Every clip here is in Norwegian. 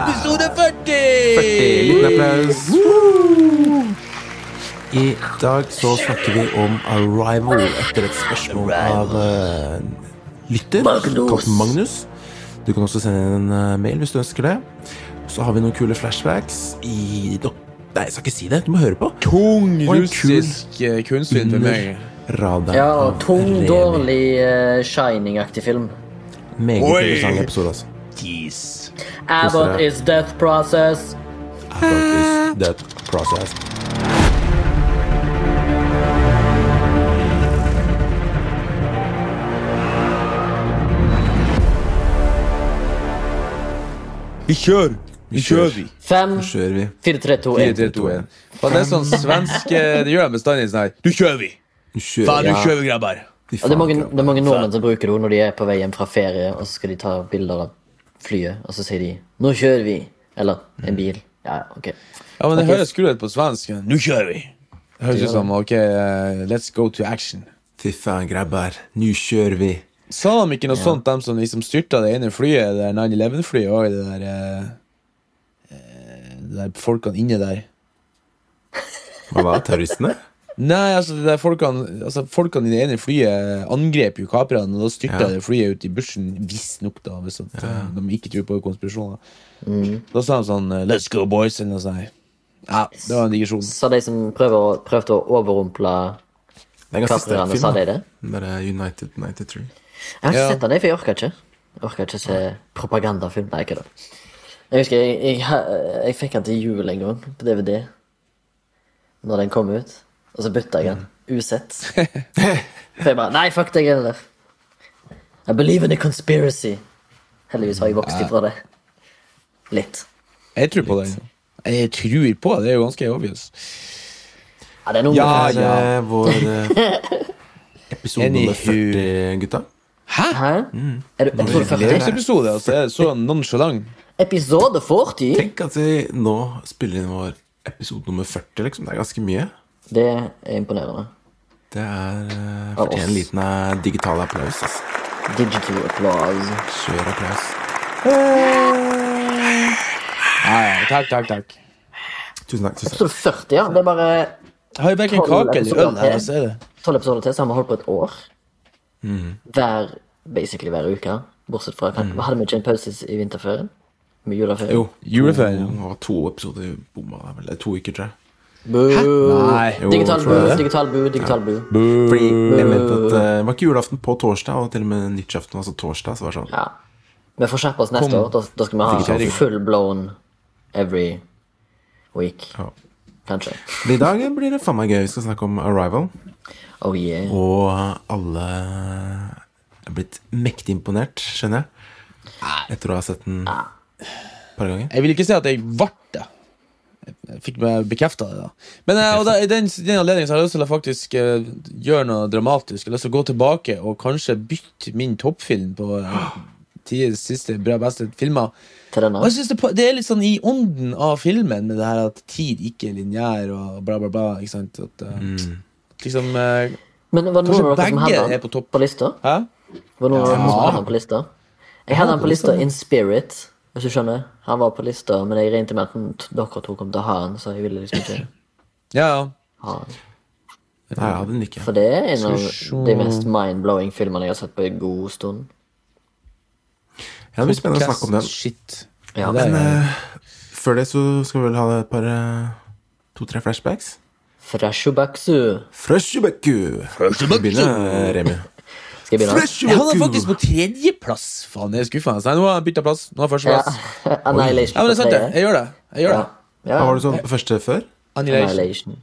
Episode 40! 40. Liten applaus. I dag så snakker vi om Arrival etter et spørsmål av eh, lytter. Magnus. Magnus. Du kan også sende en eh, mail hvis du ønsker det. Så har vi noen kule flashbacks i dok- Nei, jeg skal ikke si det. Du må høre på. Tung Og en kul russisk eh, kunstfilm for meg. Radar Ja, av tung, Remi. dårlig uh, Shining-aktig film. Meget Oi. interessant episode, altså. Jeez. Abbott dere. is death process. About this, that process. Vi kjører! Vi kjører. kjører, vi. Fem, Nå kjører vi. fire, tre, to, 4, én. 3, 2, 1. Faen, det er sånn svensk eh, Det gjør de bestandig sånn her. Nå kjører vi! Nå kjører Faen, vi. nå kjører vi, grabber! Fy det er mange, det er mange nordmenn som bruker det når de er på vei hjem fra ferie, og så skal de ta bilder av flyet, og så sier de 'Nå kjører vi'. Eller en bil. Ja, ok. Ja, men det okay. høres kult ut på svensk. Nå kjører vi! Det høres ut som OK, eh, let's go to action. Fy faen, grabber. Nå kjører vi. Sa de ikke noe sånt, de som liksom styrta det ene flyet, det der 9-11-flyet, og det der eh, eh, Det der folkene inne der? Hva var? Terroristene? Nei, altså, det der folkene, altså folkene i det ene flyet angrep jo kaprene, og da styrta Ja. det flyet ut i bushen, visstnok, da, hvis at, ja. de ikke tror på konspirasjoner. Da sa de sånn eh, Let's go, boys, eller noe sånt. Ja, det var en digresjon. Så de som prøver, prøvde å overrumple Det er film. sa da. de det? Bare United 93. Jeg har ikke Ja. sett den, for jeg orker ikke. Jeg orker ikke se propagandafilm. Nei, ikke det. Jeg husker jeg, jeg, jeg, jeg fikk den til jul en gang, på DVD. Når den kom ut. Og så bytta jeg den. Usett. For jeg bare Nei, fuck deg heller. I believe in a conspiracy. Heldigvis har jeg vokst ifra det. Litt. Jeg tror på det. Jeg tror på det, det er jo ganske obvious. Ja, det er noe Ja, med Det er vår eh, episode nummer 40, gutta. Hæ? Hæ? Er du episode 40? episode, altså, er så nonchalant? Episode 40? Tenk at vi nå spiller inn vår episode nummer 40, liksom. Det er ganske mye. Det er imponerende. Det er uh, fortjener en liten eh, digital applaus. Altså. Digital applaus. Kjør applaus. Ja, ja, takk, takk, takk. Tusen takk. tusen takk. Episode 40, ja. Det er bare har jo Tolv kake eller øl her, så er det. tolv episoder til, så har vi holdt på et år. Mm. Hver, basically hver uke. Bortsett fra mm. Hadde vi ikke en pause i vinterferien? Med juleferien? Jo, juleferien. To, var to episoder bomma. vel. To uker, tror jeg. Boo! Nei. Jo, Digital boo, digital boo, digital boo. Fordi jeg mente at uh, var ikke julaften på torsdag, og til og med nyttårsaften, altså torsdag. Så var det sånn Ja. Vi får skjerpe oss neste Kom. år. Da, da skal vi ha Digital. full blown every week. ja. Kanskje. Men I dag blir det faen meg gøy. Vi skal snakke om Arrival. Oh yeah. Og alle er blitt mektig imponert, skjønner jeg. Etter å ha sett den et par ganger. Jeg vil ikke si at jeg ble fikk meg bekrefta det. da Men og da, I den, den anledningen så har jeg lyst til å faktisk uh, gjøre noe dramatisk. Jeg har lyst til å gå tilbake og kanskje bytte min toppfilm på uh, siste bra beste filmer. Og jeg synes det, det er litt sånn i ånden av filmen, med det her at tid ikke er lineær og bla, bla, bla. Ikke sant? At, mm. liksom Men var det noen av dere som hadde er på på lista? Hæ? Var det noen ja. som hadde den på lista? Jeg hadde den på lista in spirit, hvis du skjønner. Han var på lista, men jeg regnet med at dere to kom til å ha han, så jeg ville liksom ikke Ja, ja. ha han. Nei, jeg hadde den ikke. For det er en av de mest mind-blowing filmene jeg har sett på en god stund. Ja, det blir spennende å snakke om den. Shit. Ja. det Men uh, før det så skal vi vel ha et par uh, to-tre flashbacks. Frashubaksu. Freshubekku! Skal vi begynne, eh, Remi? Skal jeg begynne? Ja, han er faktisk på tredjeplass. Faen, det er skuffende. Nei, nå har jeg bytta plass. Nå har førsteplass. Ja. Annihilation Ja, men det er sant, det. Jeg gjør det. Jeg gjør Ja. det. Ja. Hva var det sånn på første før? Annihilation. Annihilation.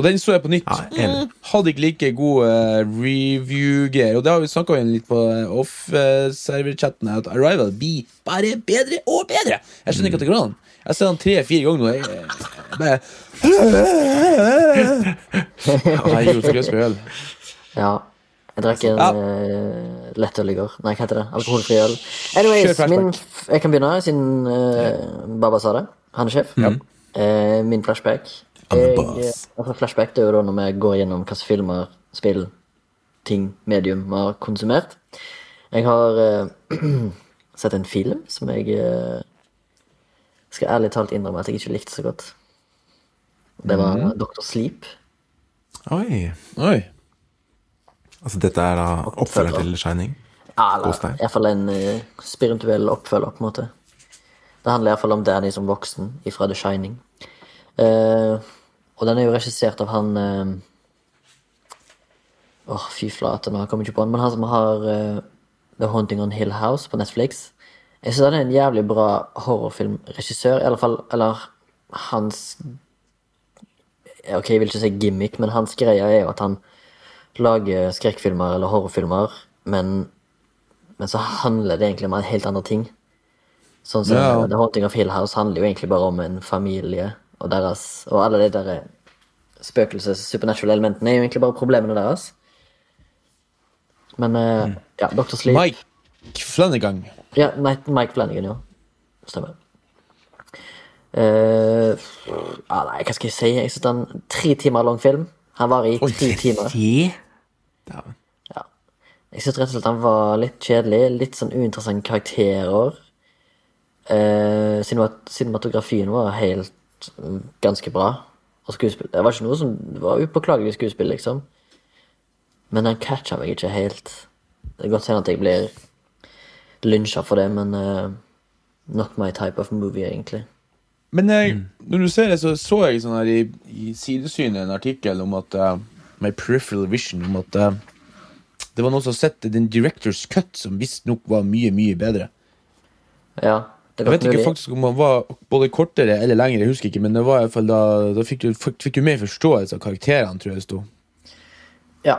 Og den så jeg på nytt. Ja. Mm, hadde ikke like god uh, review-greier. Og det har vi snakka om litt på eh, off-server-chatten, at Arrival blir bare bedre og bedre. Jeg skjønner ikke at det går an. Jeg har sett den tre-fire ganger nå. Jeg, jeg bare ja, jeg gjorde for løs med øl. Ja. Jeg drakk en Ja. uh, lettøl i går. Nei, hva heter det? Alkoholfri øl. Anyways, min, jeg kan begynne, siden uh, Baba sa det. Han er sjef. Eh, min flashback. Jeg, altså flashback det er jo da når vi går gjennom hvilke filmer, spill, ting, medium vi har konsumert. Jeg har eh, sett en film som jeg eh, skal ærlig talt innrømme at jeg ikke likte så godt. Det var mm. Dr. Sleep. Oi. Oi. Altså, dette er da oppfølger til Shining? Ja, eller iallfall en uh, spirituell oppfølger, på en måte. Det handler iallfall om Danny som voksen ifra The Shining. Uh, og den er jo regissert av han eh, Åh, fy flate, nå kommer jeg ikke på han. Men han som har The Haunting on Hill House på Netflix. Jeg synes han er en jævlig bra horrorfilmregissør. I alle fall, eller hans Ok, jeg vil ikke si gimmick, men hans greie er jo at han lager skrekkfilmer eller horrorfilmer, men, men så handler det egentlig om helt andre ting. Sånn som Ja. The Haunting of Hill House handler jo egentlig bare om en familie og deres Og alle de der spøkelses supernatural elementene er jo egentlig bare problemene deres. Men eh, ja, Dr. Sleep Mike Flanagan. Ja, nei, Mike Flanagan, ja. Stemmer. Uh, ah, nei, hva skal jeg si? Jeg synes det er en tre timer lang film. Han var i tre timer. Dæven. Jeg synes rett og slett han var litt kjedelig. Litt sånn uinteressante karakterer. Eh, cinemat cinematografien var helt mm, ganske bra. Og skuespill Det var ikke noe som var upåklagelig skuespill, liksom. Men den catcha meg ikke helt. Det er godt hende at jeg blir lynsja for det, men uh, not my type of movie, egentlig. Men eh, når du ser det, så så jeg sånn her i, i sidesynet en artikkel om at eh, My peripheral vision om at uh, det var noen som har sett den Directors Cut, som visstnok var mye, mye bedre. Ja, Jeg vet ikke faktisk om han var både kortere eller lengre, jeg husker ikke, men det var i hvert fall da, da fikk, du, fikk du mer forståelse av karakterene, tror jeg det sto. Ja,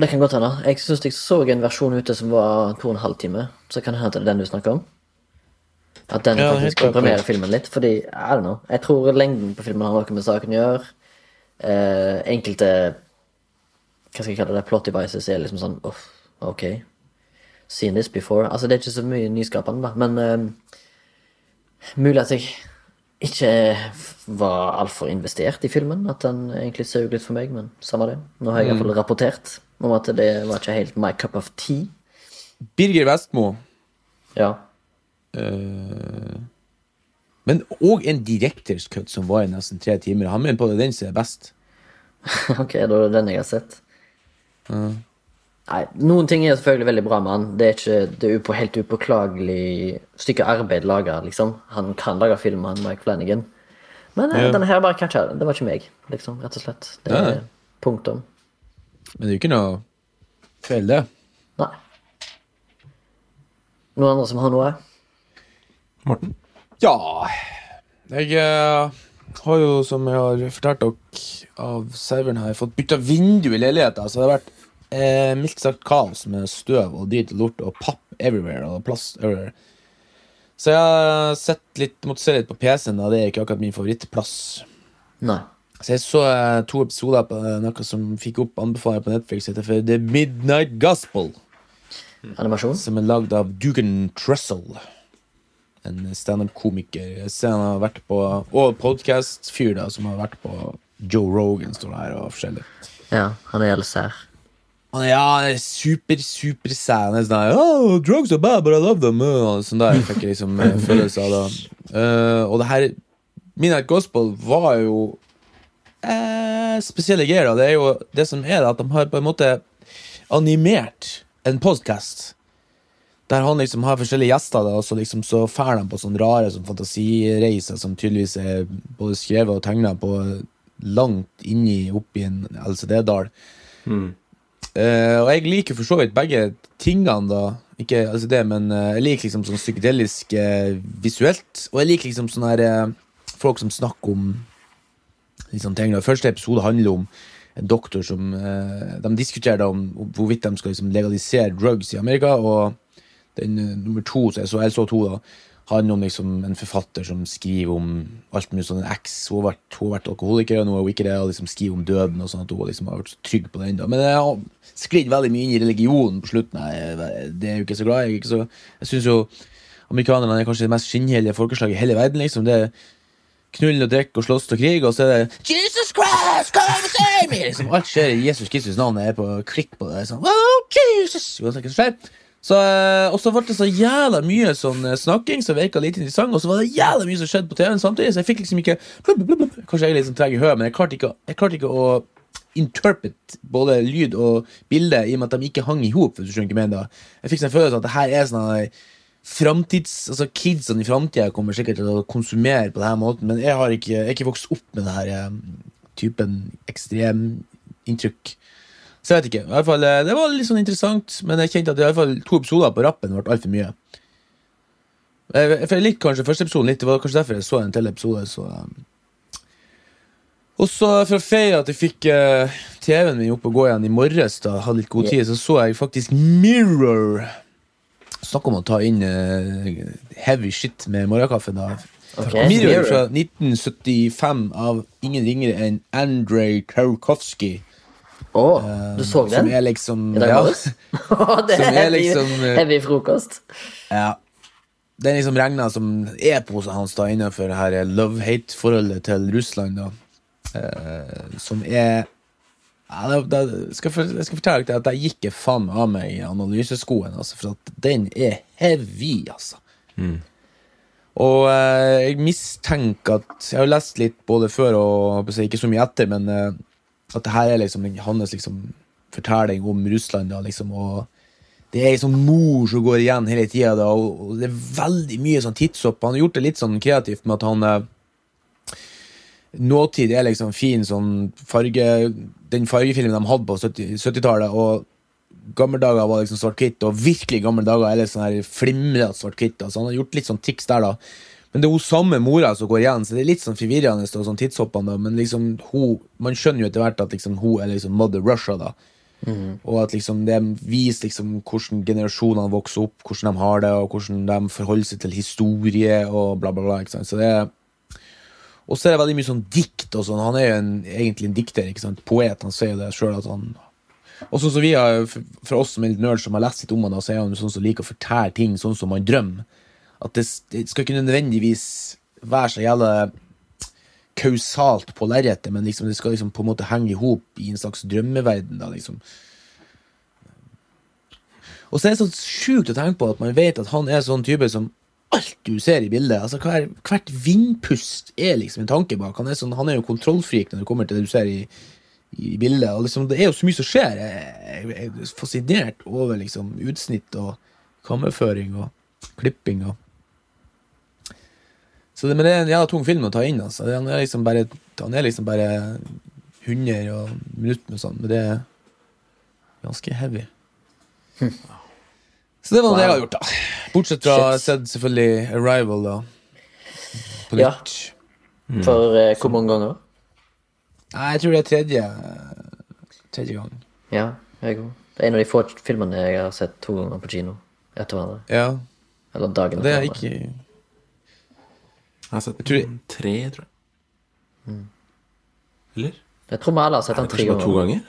det kan godt hende. Jeg syns jeg så en versjon ute som var to og en halv time. Så kan det hende det er den du snakker om. At den Ja, faktisk komprimerer filmen litt. Fordi, I don't know. Jeg tror lengden på filmen har noe med saken å gjøre. Eh, enkelte Hva skal jeg kalle det? Plot devices er liksom sånn Uff, ok. Seen this before. Altså, det er ikke så mye nyskapende, da. Men eh, mulig at jeg ikke var altfor investert i filmen. At den egentlig søg litt for meg, men samme det. Nå har jeg iallfall rapportert om at det var ikke helt my cup of tea. Birger Vestmo, Ja. eh, men òg en Directors Cut som var i nesten tre timer. Han mener på det den som er best. ok, da er det den jeg har sett. Nei, noen ting er selvfølgelig veldig bra med han. Det er ikke det er upo, helt upåklagelig stykke arbeid laga, liksom. Han kan lage film, han Mike Flanagan. Men eh, Ja. denne her bare catcha det. Det var ikke meg, liksom, rett og slett. Det er Nei. punktum. Men det er jo ikke noe feil, det. Nei. Noen andre som har noe? Morten? Ja Jeg eh, har jo, som jeg har fortalt dere av serveren, jeg fått bytta vindu i leiligheten. Så det har vært eh, mildt sagt kaos med støv og drit og lort og papp everywhere. Og plast everywhere. Så jeg har sett litt, måtte se litt på PC-en, da. det er ikke akkurat min favorittplass. Nei. Så jeg så eh, to episoder på eh, noe som fikk opp anbefalinger på Netflix, heter for The Midnight Gospel. Animasjon? Som er lagd av Dugan Trussell. En standup-komiker. Jeg ser han har vært på Og podcast-fyr, som har vært på Joe Rogan, står det her, og forskjellig. Ja, han er sær. Han er, ja, er super, super sær. Han er sånn oh, Drugs are bad, but I love them. Og sånn der fikk jeg liksom eh, følelse av det. Uh, og det her Midnight Gospel var jo eh, spesielle greier. Det er jo det som er, at de har på en måte animert en podcast. Der han liksom har forskjellige gjester, da, og så liksom så fær de på sånne rare sånn fantasireiser som tydeligvis er både skrevet og tegna på langt inni oppi en LCD-dal. Eh, og jeg liker for så vidt begge tingene, da. Ikke altså det, men uh, jeg liker liksom sånn psykedelisk uh, visuelt. Og jeg liker liksom sånne her folk som snakker om liksom ting. da. Første episode handler om en doktor som De diskuterer da om, om hvorvidt de skal liksom legalisere drugs i Amerika. Og den eh, nummer to, så jeg så, jeg så to, da handler om liksom en forfatter som skriver om alt mulig sånn. En eks. Hun har vært, hun har vært alkoholiker, og nå er hun ikke det. Og liksom skriver om døden og sånn at hun liksom har vært så trygg på den. da. Men jeg har sklidd veldig mye inn i religionen på slutten. Jeg, det er jo ikke så glad. Jeg, så, jeg syns jo amerikanerne er kanskje det mest skinnhellige folkeslaget i hele verden. liksom. Det er knull og drikke og slåss og krig, og så er det Jesus Christ, come and save me! Liksom, alt skjer i Jesus Kristus navn. Jeg er på klikk på det. Sånn, oh, Jesus! Uansett hva som skjer. Så, eh, og så ble det så jævla mye sånn eh, snakking som virka litt interessant, og så var det jævla mye som skjedde på TV-en samtidig, så jeg fikk liksom ikke Kanskje jeg er litt sånn treg i høyet, men jeg klarte ikke, jeg klarte ikke å interpret både lyd og bilde i og med at de ikke hang i hop. jeg fikk sånn følelse av at det her er sånn her Framtids, altså Kidsene i framtida kommer sikkert til å konsumere på denne måten, men jeg har ikke, jeg har ikke vokst opp med denne eh, typen ekstreminntrykk. Så jeg vet ikke. I hvert fall, eh, det var litt sånn interessant, men jeg kjente at i hvert fall to episoder på rappen ble altfor mye. Jeg, jeg likte kanskje første episoden litt, det var kanskje derfor jeg så en til episode. Så, um. Og så for å feire at jeg fikk uh, TV-en min opp og gå igjen i morges, da, hadde litt god tid, så så jeg faktisk Mirror. Snakk om å ta inn uh, heavy shit med morgenkaffen. da. Okay. Mirror Mirror. fra 1975 av ingen ringere enn Andrej Tarkovskij. Å, du så Som den? er liksom I dag ja, morges? det Som er er liksom, eh, heavy frokost. ja. Den liksom regna som eposen hans da innenfor det her love-hate-forholdet til Russland. da Uh, Som er ja, det, det, skal for, jeg skal fortelle deg at jeg gikk faen meg av meg i analyseskoen. Altså, for at den er heavy, altså. Og uh, jeg mistenker at Jeg har lest litt både før og ikke så mye etter, men eh, at det her er liksom hans liksom, fortelling om Russland. Da, liksom, og det er ei sånn mor som går igjen hele tida, og, og det er veldig mye sånn tidshopp. Han har gjort det litt sånn kreativt med at han eh, Nåtid er liksom fin sånn farge Den fargefilmen de hadde på 70 70-tallet, og gamle dager var liksom svart-hvitt, og virkelig gamle dager er litt sånn her flimrete svart-hvitt. Så han har gjort litt sånn triks der, da. Men det er hun samme mora som går igjen, så det er litt sånn forvirrende. og sånn tidshoppende. Men liksom, hun, man skjønner jo etter hvert at liksom, hun er liksom Mother Russia. da Og at liksom det viser liksom hvordan generasjonene vokser opp, hvordan de har det, og hvordan de forholder seg til historie og bla, bla, bla. ikke sant? Så det og så er det veldig mye sånn dikt og sånn. Han er jo en, egentlig en dikter, ikke sant? poet. Han sier jo det sjøl at han Og sånn som vi har, for oss som er litt nerds som har lest litt om han, så er han jo sånn som liker å fortelle ting sånn som man drømmer. At det, det skal ikke nødvendigvis være så jævla kausalt på lerretet, men liksom, det skal liksom på en måte henge i hop i en slags drømmeverden. da, liksom. Og så er det så sjukt å tenke på at man vet at han er sånn type som alt du ser i bildet, altså hver, hvert vindpust er liksom en tanke bak. Han er, sånn, han er jo kontrollfrik når det kommer til det du ser i, i bildet. Og liksom, det er jo så mye som skjer. Jeg, jeg, er fascinert over liksom utsnitt og kammerføring og klipping. Og. Så det, men det er en jævla tung film å ta inn. Altså. Han er liksom bare, han er liksom bare 100 og minutter med sånn, men det er ganske heavy. Så det var det jeg har gjort, da. Bortsett fra Shit. sett selvfølgelig Arrival, da. På Ja. nytt. For eh, hvor mange ganger? Nei, jeg tror det er tredje Tredje gang. Ja, jeg òg. Det er en av de få filmene jeg har sett to ganger på kino etter hverandre. Ja. Eller dagen Det er etter ikke Jeg har sett tror det- tre, tror jeg. Eller? Jeg tror vi alle har sett den tre ganger. to ganger.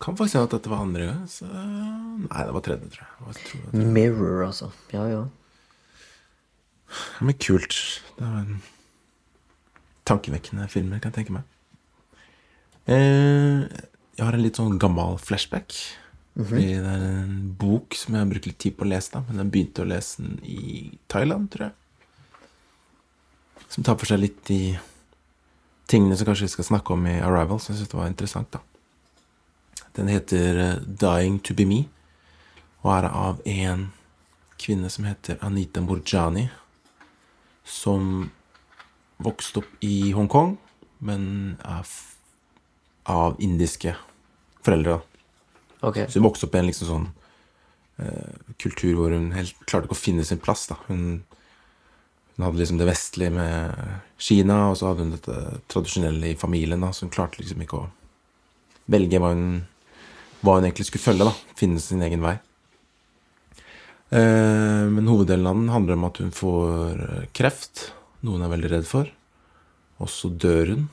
Kan faktisk hende at dette var andre gang. Så... Nei, det var tredje, tror jeg. Jeg tror jeg. var- Mirror, altså. Ja, ja. Men kult. Det var en tankevekkende film, kan jeg tenke meg. Eh, jeg har en litt sånn gammel flashback. Fordi det er en bok som jeg har brukt litt tid på å lese, da, men jeg begynte å lese den i Thailand, tror jeg. Som tar for seg litt de tingene som kanskje vi skal snakke om i Arrival, så jeg syns det var interessant, da. Den heter eh, Dying to be me, og er av en kvinne som heter Anita Morjani, som vokste opp i Hongkong, men er av indiske foreldre. da. Så hun vokste opp i en liksom sånn uh, kultur hvor hun helt klarte ikke å finne sin plass. da. Hun, hun hadde liksom det vestlige med Kina, og så hadde hun dette tradisjonelle i familien, da, så hun klarte liksom ikke å velge hva hun, hva hun egentlig skulle følge. da, Finne sin egen vei. Eh, men hoveddelen av den handler om at hun får eh, kreft, noe hun er veldig redd for. Og så dør hun.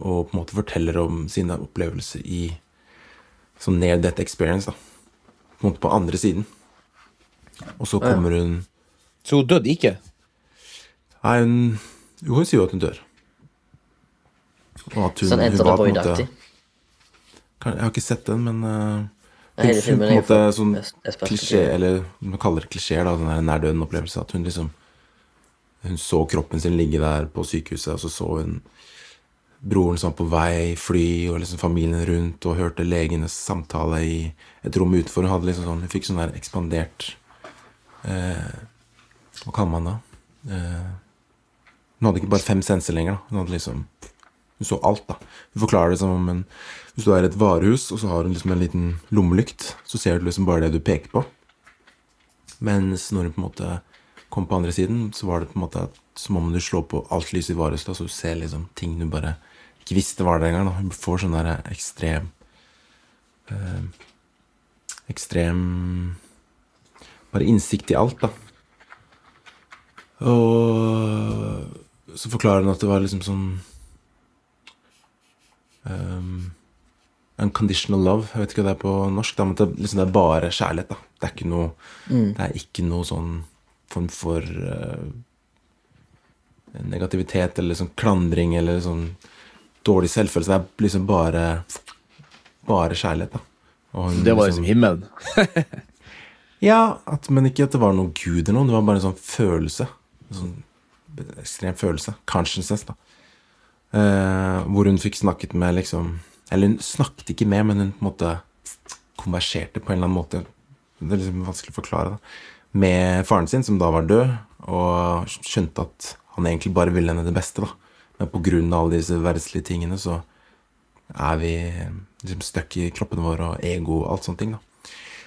Og på en måte forteller om sine opplevelser i sånn near death experience, da. På en måte på andre siden. Og så kommer hun Så hun døde ikke? Nei, hun Jo, hun sier jo at hun dør. Og at hun, Sånn hun Enter the var på en måte Void-aktig. Jeg har ikke sett den, men uh, Hun, filmen på en måte sånn klisjé, eller man kaller det klisjé, da, den nær døden-opplevelse. At hun liksom Hun så kroppen sin ligge der på sykehuset, og så så hun broren som var på vei fly, og liksom familien rundt, og hørte legenes samtale i et rom utenfor. Hun hadde liksom sånn Hun fikk sånn der ekspandert eh, Hva kaller man det? Eh, hun hadde ikke bare fem senser lenger. Hun hadde liksom Hun så alt, da. Hun forklarer det som om en Hvis du er i et varehus, og så har hun liksom en liten lommelykt, så ser du liksom bare det du peker på. Mens når hun på en måte kom på andre siden, så var det på en måte som om du slår på alt lyset i varehuset, så du ser liksom ting du bare ikke visste var der engang. Hun får sånn der ekstrem eh, Ekstrem Bare innsikt i alt, da. Og så forklarer han at det var liksom sånn um, Unconditional love. Jeg vet ikke hva det er på norsk. Da, men det, liksom, det er bare kjærlighet. Da. Det er ikke noe Det er ikke noe sånn form for uh, negativitet eller sånn klandring eller sånn dårlig selvfølelse. Det er liksom bare Bare kjærlighet, da. Hun Det var liksom himmelen. Ja, at, men ikke at det var noen gud eller noe. Det var bare en sånn følelse. Sånn ekstrem følelse. Consciousness, da. Eh, hvor hun fikk snakket med liksom Eller hun snakket ikke med, men hun på en måte konverserte på en eller annen måte. Det er liksom vanskelig å forklare. da. Med faren sin, som da var død, og skjønte at han egentlig bare ville henne det beste. da. Men av alle disse verdslige tingene så er vi liksom stuck i kroppen vår og ego og alt sånne ting. da.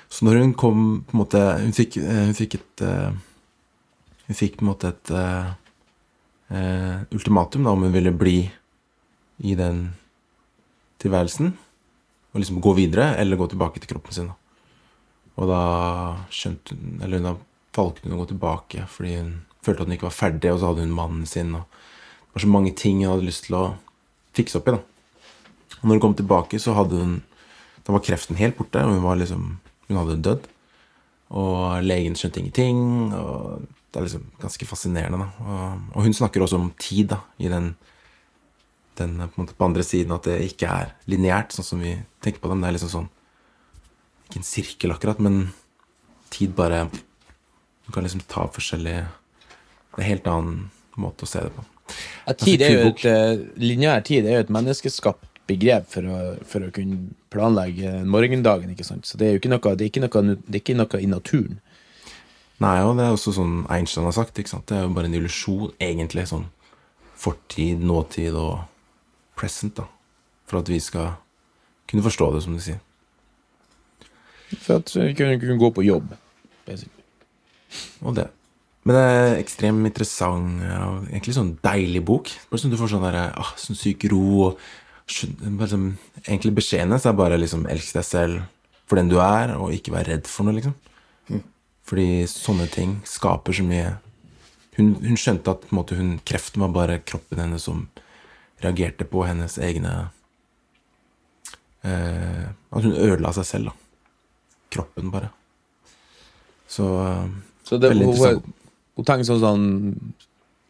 Så når hun kom på en måte Hun fikk, hun fikk et eh, Hun fikk på en måte et eh, ultimatum da, om hun ville bli i den tilværelsen. Og liksom gå videre eller gå tilbake til kroppen sin. Da. Og da skjønte hun Eller da valgte hun å gå tilbake fordi hun følte at hun ikke var ferdig, og så hadde hun mannen sin. Og det var så mange ting hun hadde lyst til å fikse opp i. da. Og når hun kom tilbake, så hadde hun Da var kreften helt borte, og hun var liksom Hun hadde dødd. Og legen skjønte ingenting. Og det er liksom ganske fascinerende. Og, og hun snakker også om tid, da, i den, den på, en måte på andre siden, at det ikke er lineært, sånn som vi tenker på det. Men det er liksom sånn Ikke en sirkel, akkurat, men tid bare Du kan liksom ta forskjellige Det er en helt annen måte å se det på. Ja, tid er jo et eh, Lineær tid er jo et menneskeskapt begrep for å, for å kunne planlegge morgendagen. ikke sant? Så det er jo ikke noe, det er ikke noe, det er ikke noe i naturen. Nei, og det er også sånn Einstein har sagt. ikke sant? Det er jo bare en illusjon, egentlig. Sånn fortid, nåtid og present, da. For at vi skal kunne forstå det, som du sier. For at vi kunne, kunne gå på jobb. basically. Og det. Men det er ekstremt interessant og egentlig sånn deilig bok. Bare sånn Du får sånn der, ah, sånn syk ro og sånn, Egentlig beskjeden hennes er bare liksom elsk deg selv for den du er, og ikke vær redd for noe, liksom. Fordi sånne ting skaper så mye Hun, hun skjønte at måte, hun, kreften var bare kroppen hennes som reagerte på hennes egne eh, At hun ødela seg selv, da. Kroppen, bare. Så eh, Så det, Veldig interessant. hun tenker sånn sånn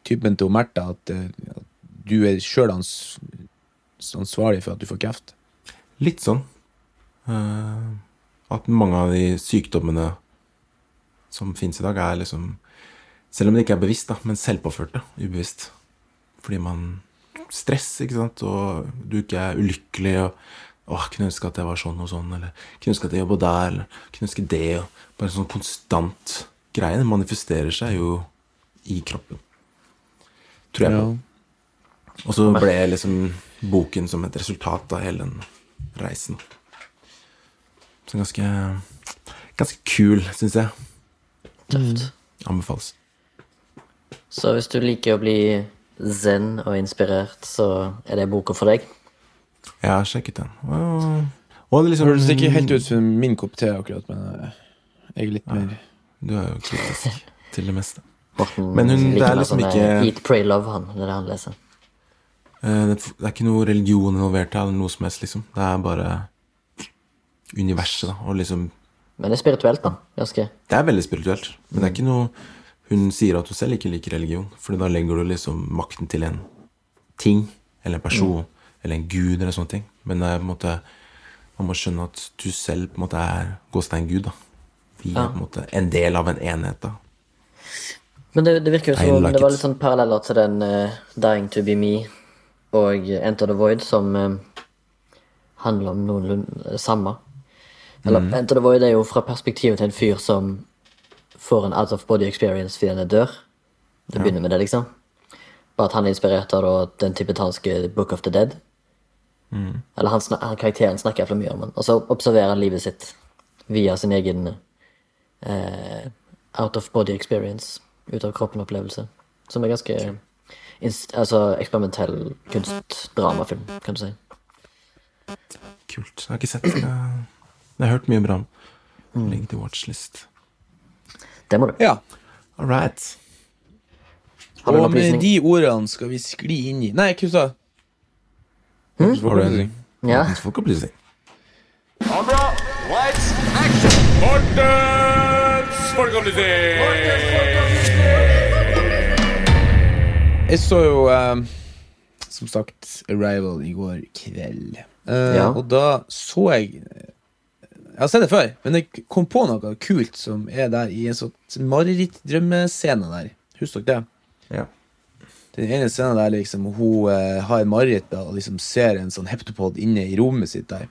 typen til Märtha at, eh, at du er sjøl ans, ansvarlig for at du får kreft. Litt sånn. eh, at mange av de sykdommene som fins i dag, er liksom Selv om det ikke er bevisst, da, men selvpåførte. Ubevisst. Fordi man Stress, ikke sant, og du ikke er ulykkelig og Åh, kunne ønske at jeg var sånn og sånn, eller kunne ønske at jeg jobba der, eller kunne ønske det, og bare sånn konstant greie. Det manifesterer seg jo i kroppen. Tror jeg på. Og så ble liksom boken som et resultat av hele den reisen. Så ganske Ganske kul, syns jeg. Tøft. Anbefales. Så hvis du liker å bli zen og inspirert, så er det boka for deg. Jeg har sjekket den. Og, og det liksom høres ikke helt ut som min kopp te, akkurat, men eh, jeg er litt mer Du er jo kritisk til det meste. Morten Men hun- det er liksom sånn ikke- Eat, pray, love, han. Det er det han leser. Eh, Det det er ikke noe religion involvert her, eller noe som helst, liksom. Det er bare universet, da. Og liksom Men det er spirituelt, da. Ganske. Det er veldig spirituelt. Men det er ikke noe Hun sier at hun selv ikke liker religion, for da legger du liksom makten til en ting, eller en person, eller en gud, eller sånne ting. Men det er på en måte Man må skjønne at du selv på en måte er gåstein Gud. da. Vi Ja. er på en måte en del av en enhet. da. Men det, det virker jo som like det var litt sånn paralleller til den uh, Dying to be me og Enter the Void, som uh, handler om noenlunde samme. Eller Mm. Det var jo det jo fra perspektivet til en fyr som får en out of body experience fordi han er dør. Det begynner med det, liksom. Bare at han er inspirert av da, den tibetanske Book of the Dead. Mm. Eller han, han, karakteren snakker for mye om den. Og så observerer han livet sitt via sin egen eh, out of body experience. Ut av kroppen-opplevelse. Som er ganske altså eksperimentell kunstdramafilm, kan du si. Kult. Jeg har ikke sett det. Jeg har hørt mye bra om. Legg til watchlist. Det må du. Ja. All right. Har du Og med de ordene skal vi skli inn i Nei, hva sa du? Har du en Ja. folkeopplysning? Camera, lights, action! Mortens folkeopplysning! Jeg så jo um, som sagt Arrival i går kveld. Uh, Ja. Og da så jeg Jeg har sett det før, men jeg kom på noe kult som er der i en sånn marerittdrømmescene der. Husker dere det? Ja. Den ene scenen der liksom hun eh, har mareritt og liksom ser en sånn heptopod inne i rommet sitt der.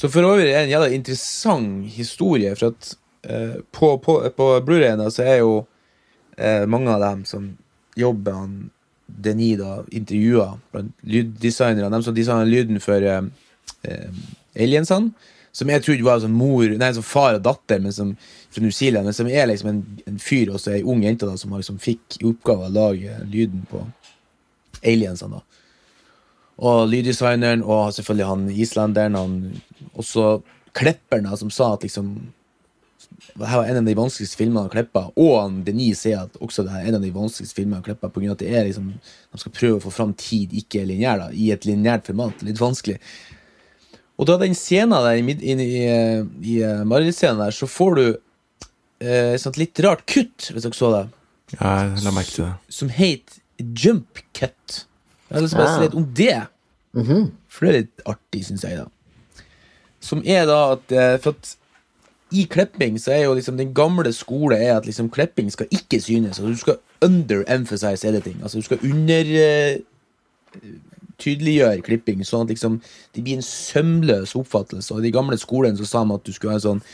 Så for øvrig er det en jævla interessant historie, for at eh, på, på, på Blu-rayen så er jo eh, mange av dem som jobber han Denis da intervjuer blant lyddesignere, de som designer lyden for eh, eh, Aliensene, som jeg trodde var sånn mor, nei, sånn far og datter men som, fra New Zealand, men som er liksom en, en fyr og så ei ung jente da, som liksom fikk i oppgave å lage lyden på Aliensene. da og lyddesigneren, og selvfølgelig han islenderen, han også klipperen som sa at liksom her var en av de vanskeligste filmene han klippa, og han Denis sier at også det er en av de vanskeligste filmene han klippa, pga. at det er liksom de skal prøve å få fram tid, ikke lineær, da, i et lineært format. Litt vanskelig. Og da den scenen der, i, inn i, i, i uh, marerittscenen der, så får du eh, et sånt litt rart kutt, hvis dere så det, Ja, jeg la merke til det. som heter jump cut. Jeg har lyst til å Ah. si litt om det. For det er litt artig, syns jeg, da. Som er da at eh, For at i klipping så er jo liksom den gamle skole er at liksom klipping skal ikke synes. Altså du skal under-emphasize editing. Altså du skal under tydeliggjøre klipping, sånn at liksom det blir en sømløs oppfattelse. Og i de gamle skolene så sa man at du skulle ha en sånn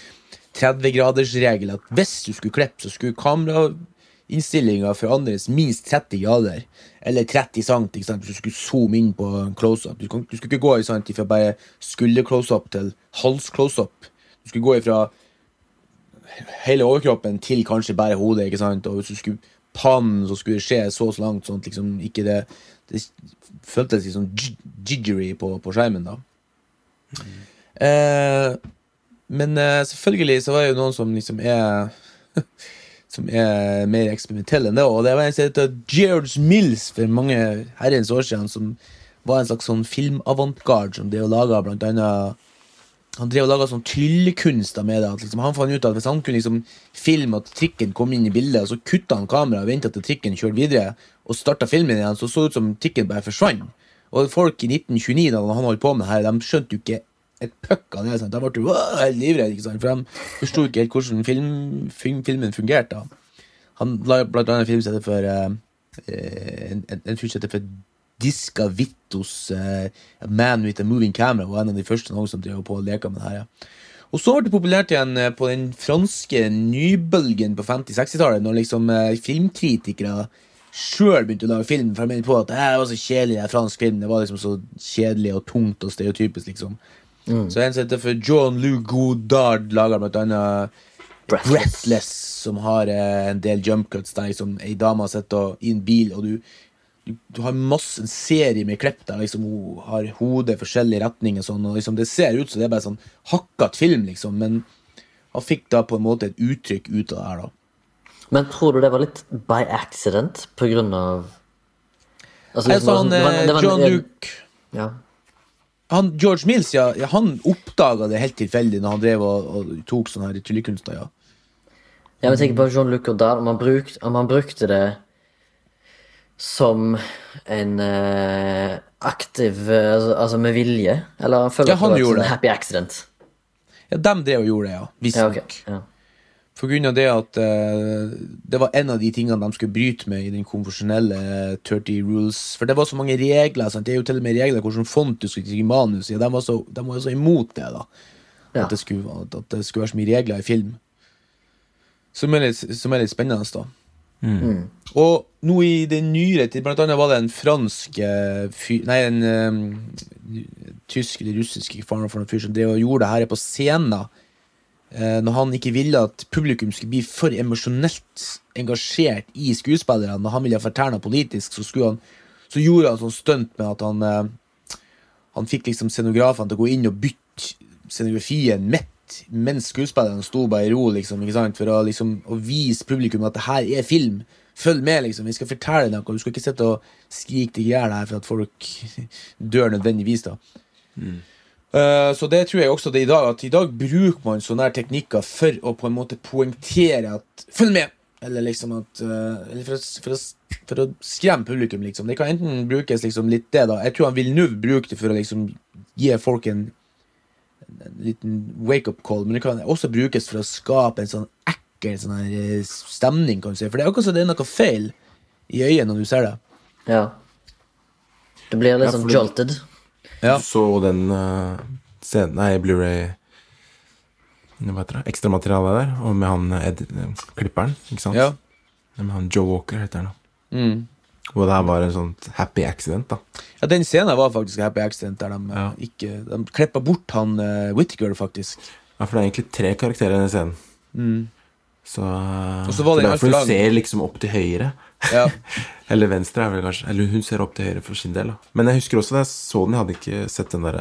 30-gradersregel, at hvis du skulle klippe, så skulle kamerainnstillinga forandres minst 30 grader. Eller 30 cent, ikke sant, hvis du skulle zoome inn på en close-up. Du, du skulle ikke gå i sant, fra bare skulder-close-up til hals-close-up. Du skulle gå ifra hele overkroppen til kanskje bare hodet. ikke sant? Og hvis du skulle pannen, så skulle det skje så og så langt, sånn at liksom ikke det Det føltes litt sånn jiggery på, på skjermen, da. Eh, men eh, selvfølgelig så var det jo noen som liksom er Som er mer eksperimentelle enn det. Og det var en som heter George Mills for mange herrens år siden, som var en slags sånn filmavantgarde som det å lage blant annet han drev og laga sånn tryllekunster med det. Liksom, han fant ut at Hvis han kunne liksom filme at trikken kom inn i bildet, og så kutta han kameraet og venta til trikken kjørte videre, og starta filmen igjen, så så ut som trikken bare forsvant. Og folk i 1929, da han holdt på med det her, de skjønte jo ikke et puck av det. Sant? De ble helt livredde, for de forsto ikke helt hvordan film, film, filmen fungerte. Han la blant annet en film som heter for eh, en, en, en for Disca Vittos uh, Man with a Moving Camera var en av de første noen som drev på og leka med det her. Ja. Og så ble det populært igjen eh, på den franske nybølgen på 50-60-tallet, når liksom uh, filmkritikere sjøl begynte å lage film. For jeg mener på at det var så kjedelig, det er fransk film. Det var liksom så kjedelig og tungt og stereotypisk, liksom. Så en som heter for John Lou Godard lager blant annet Breathless. Breathless, som har eh, en del jump cuts der liksom ei dame sitter i en bil, og du, du, har masse en serie med klipp der liksom hun har hodet i forskjellige retninger, sånn, og liksom det ser ut som det er bare sånn hakkete film, liksom, men han fikk da på en måte et uttrykk ut av det her, da. Men tror du det var litt by accident på grunn av altså, liksom, han det var- eh, det var John Luke Ja. han, George Mills, ja, han oppdaga det helt tilfeldig når han drev og, og tok sånne her tryllekunster, ja. Ja, men tenk på Jean-Luc Godard, om han, brukte, om han brukte det som en uh, aktiv uh, altså- med vilje? Eller han føler Ja, han at det var det. sånn happy accident? Ja, dem det og gjorde det, ja. Ja, okay. Ja. For grunn av det at uh, det var en av de tingene de skulle bryte med i den konvensjonelle eh, 30 rules. For det var så mange regler. Sant? Det er jo til og med regler hvordan font du skulle skrive manus i. De var så, de var jo så imot det, da. Ja. At, det skulle, at det skulle være så mye regler i film. Som er litt, som er litt spennende, da. Og nå i det nyere tid, blant annet var det en fransk eh, Nei, en um, tysk eller russisk ikke for noen fyr som drev og gjorde det her på scenen. Uh, når han ikke ville at publikum skulle bli for emosjonelt engasjert i skuespillerne, når han ville fortelle noe politisk, så, han, så gjorde han sånn stunt med at han uh, Han fikk liksom scenografene til å gå inn og bytte scenografien midt mens skuespillerne sto bare i ro, liksom, ikke sant? for å, liksom, å vise publikum at det her er film. Følg med, liksom. Vi skal fortelle noe. Du skal ikke sitte og skrike i hjel her for at folk dør nødvendigvis. da. Eh, så det tror jeg også det er i dag, at i dag bruker man sånne her teknikker for å på en måte poengtere at Følg med! Eller liksom at uh, Eller for å, for, å, for å skremme publikum, liksom. Det kan enten brukes liksom litt det, da. Jeg tror han vil nå bruke det for å liksom gi folk en, en liten wake-up call, men det kan også brukes for å skape en sånn ekkel sånn her eh, stemning, kan du si. For det er akkurat som det er noe feil i øyet når du ser det. ja. Du blir litt Ja, sånn jolted. Ja. Du så den uh, scenen Nei, Blu-ray? Ekstramaterialet der, og med han eh, ed, klipperen, ikke sant? Ja. Med han Joe Walker, heter han. da. Mm. Og det her var en sånn happy accident, da. Ja, Den scenen var faktisk Happy Accident, der de, Ja. eh, ikke, de klippa bort han uh, Whittaker, faktisk. Ja, for det er egentlig tre karakterer i den scenen. Så, Mm. Og så var det for alt hun ser liksom opp til høyre. Ja. Eller venstre, er vel kanskje. Eller hun ser opp til høyre for sin del. da. Men jeg husker også da jeg så den, jeg hadde ikke sett den der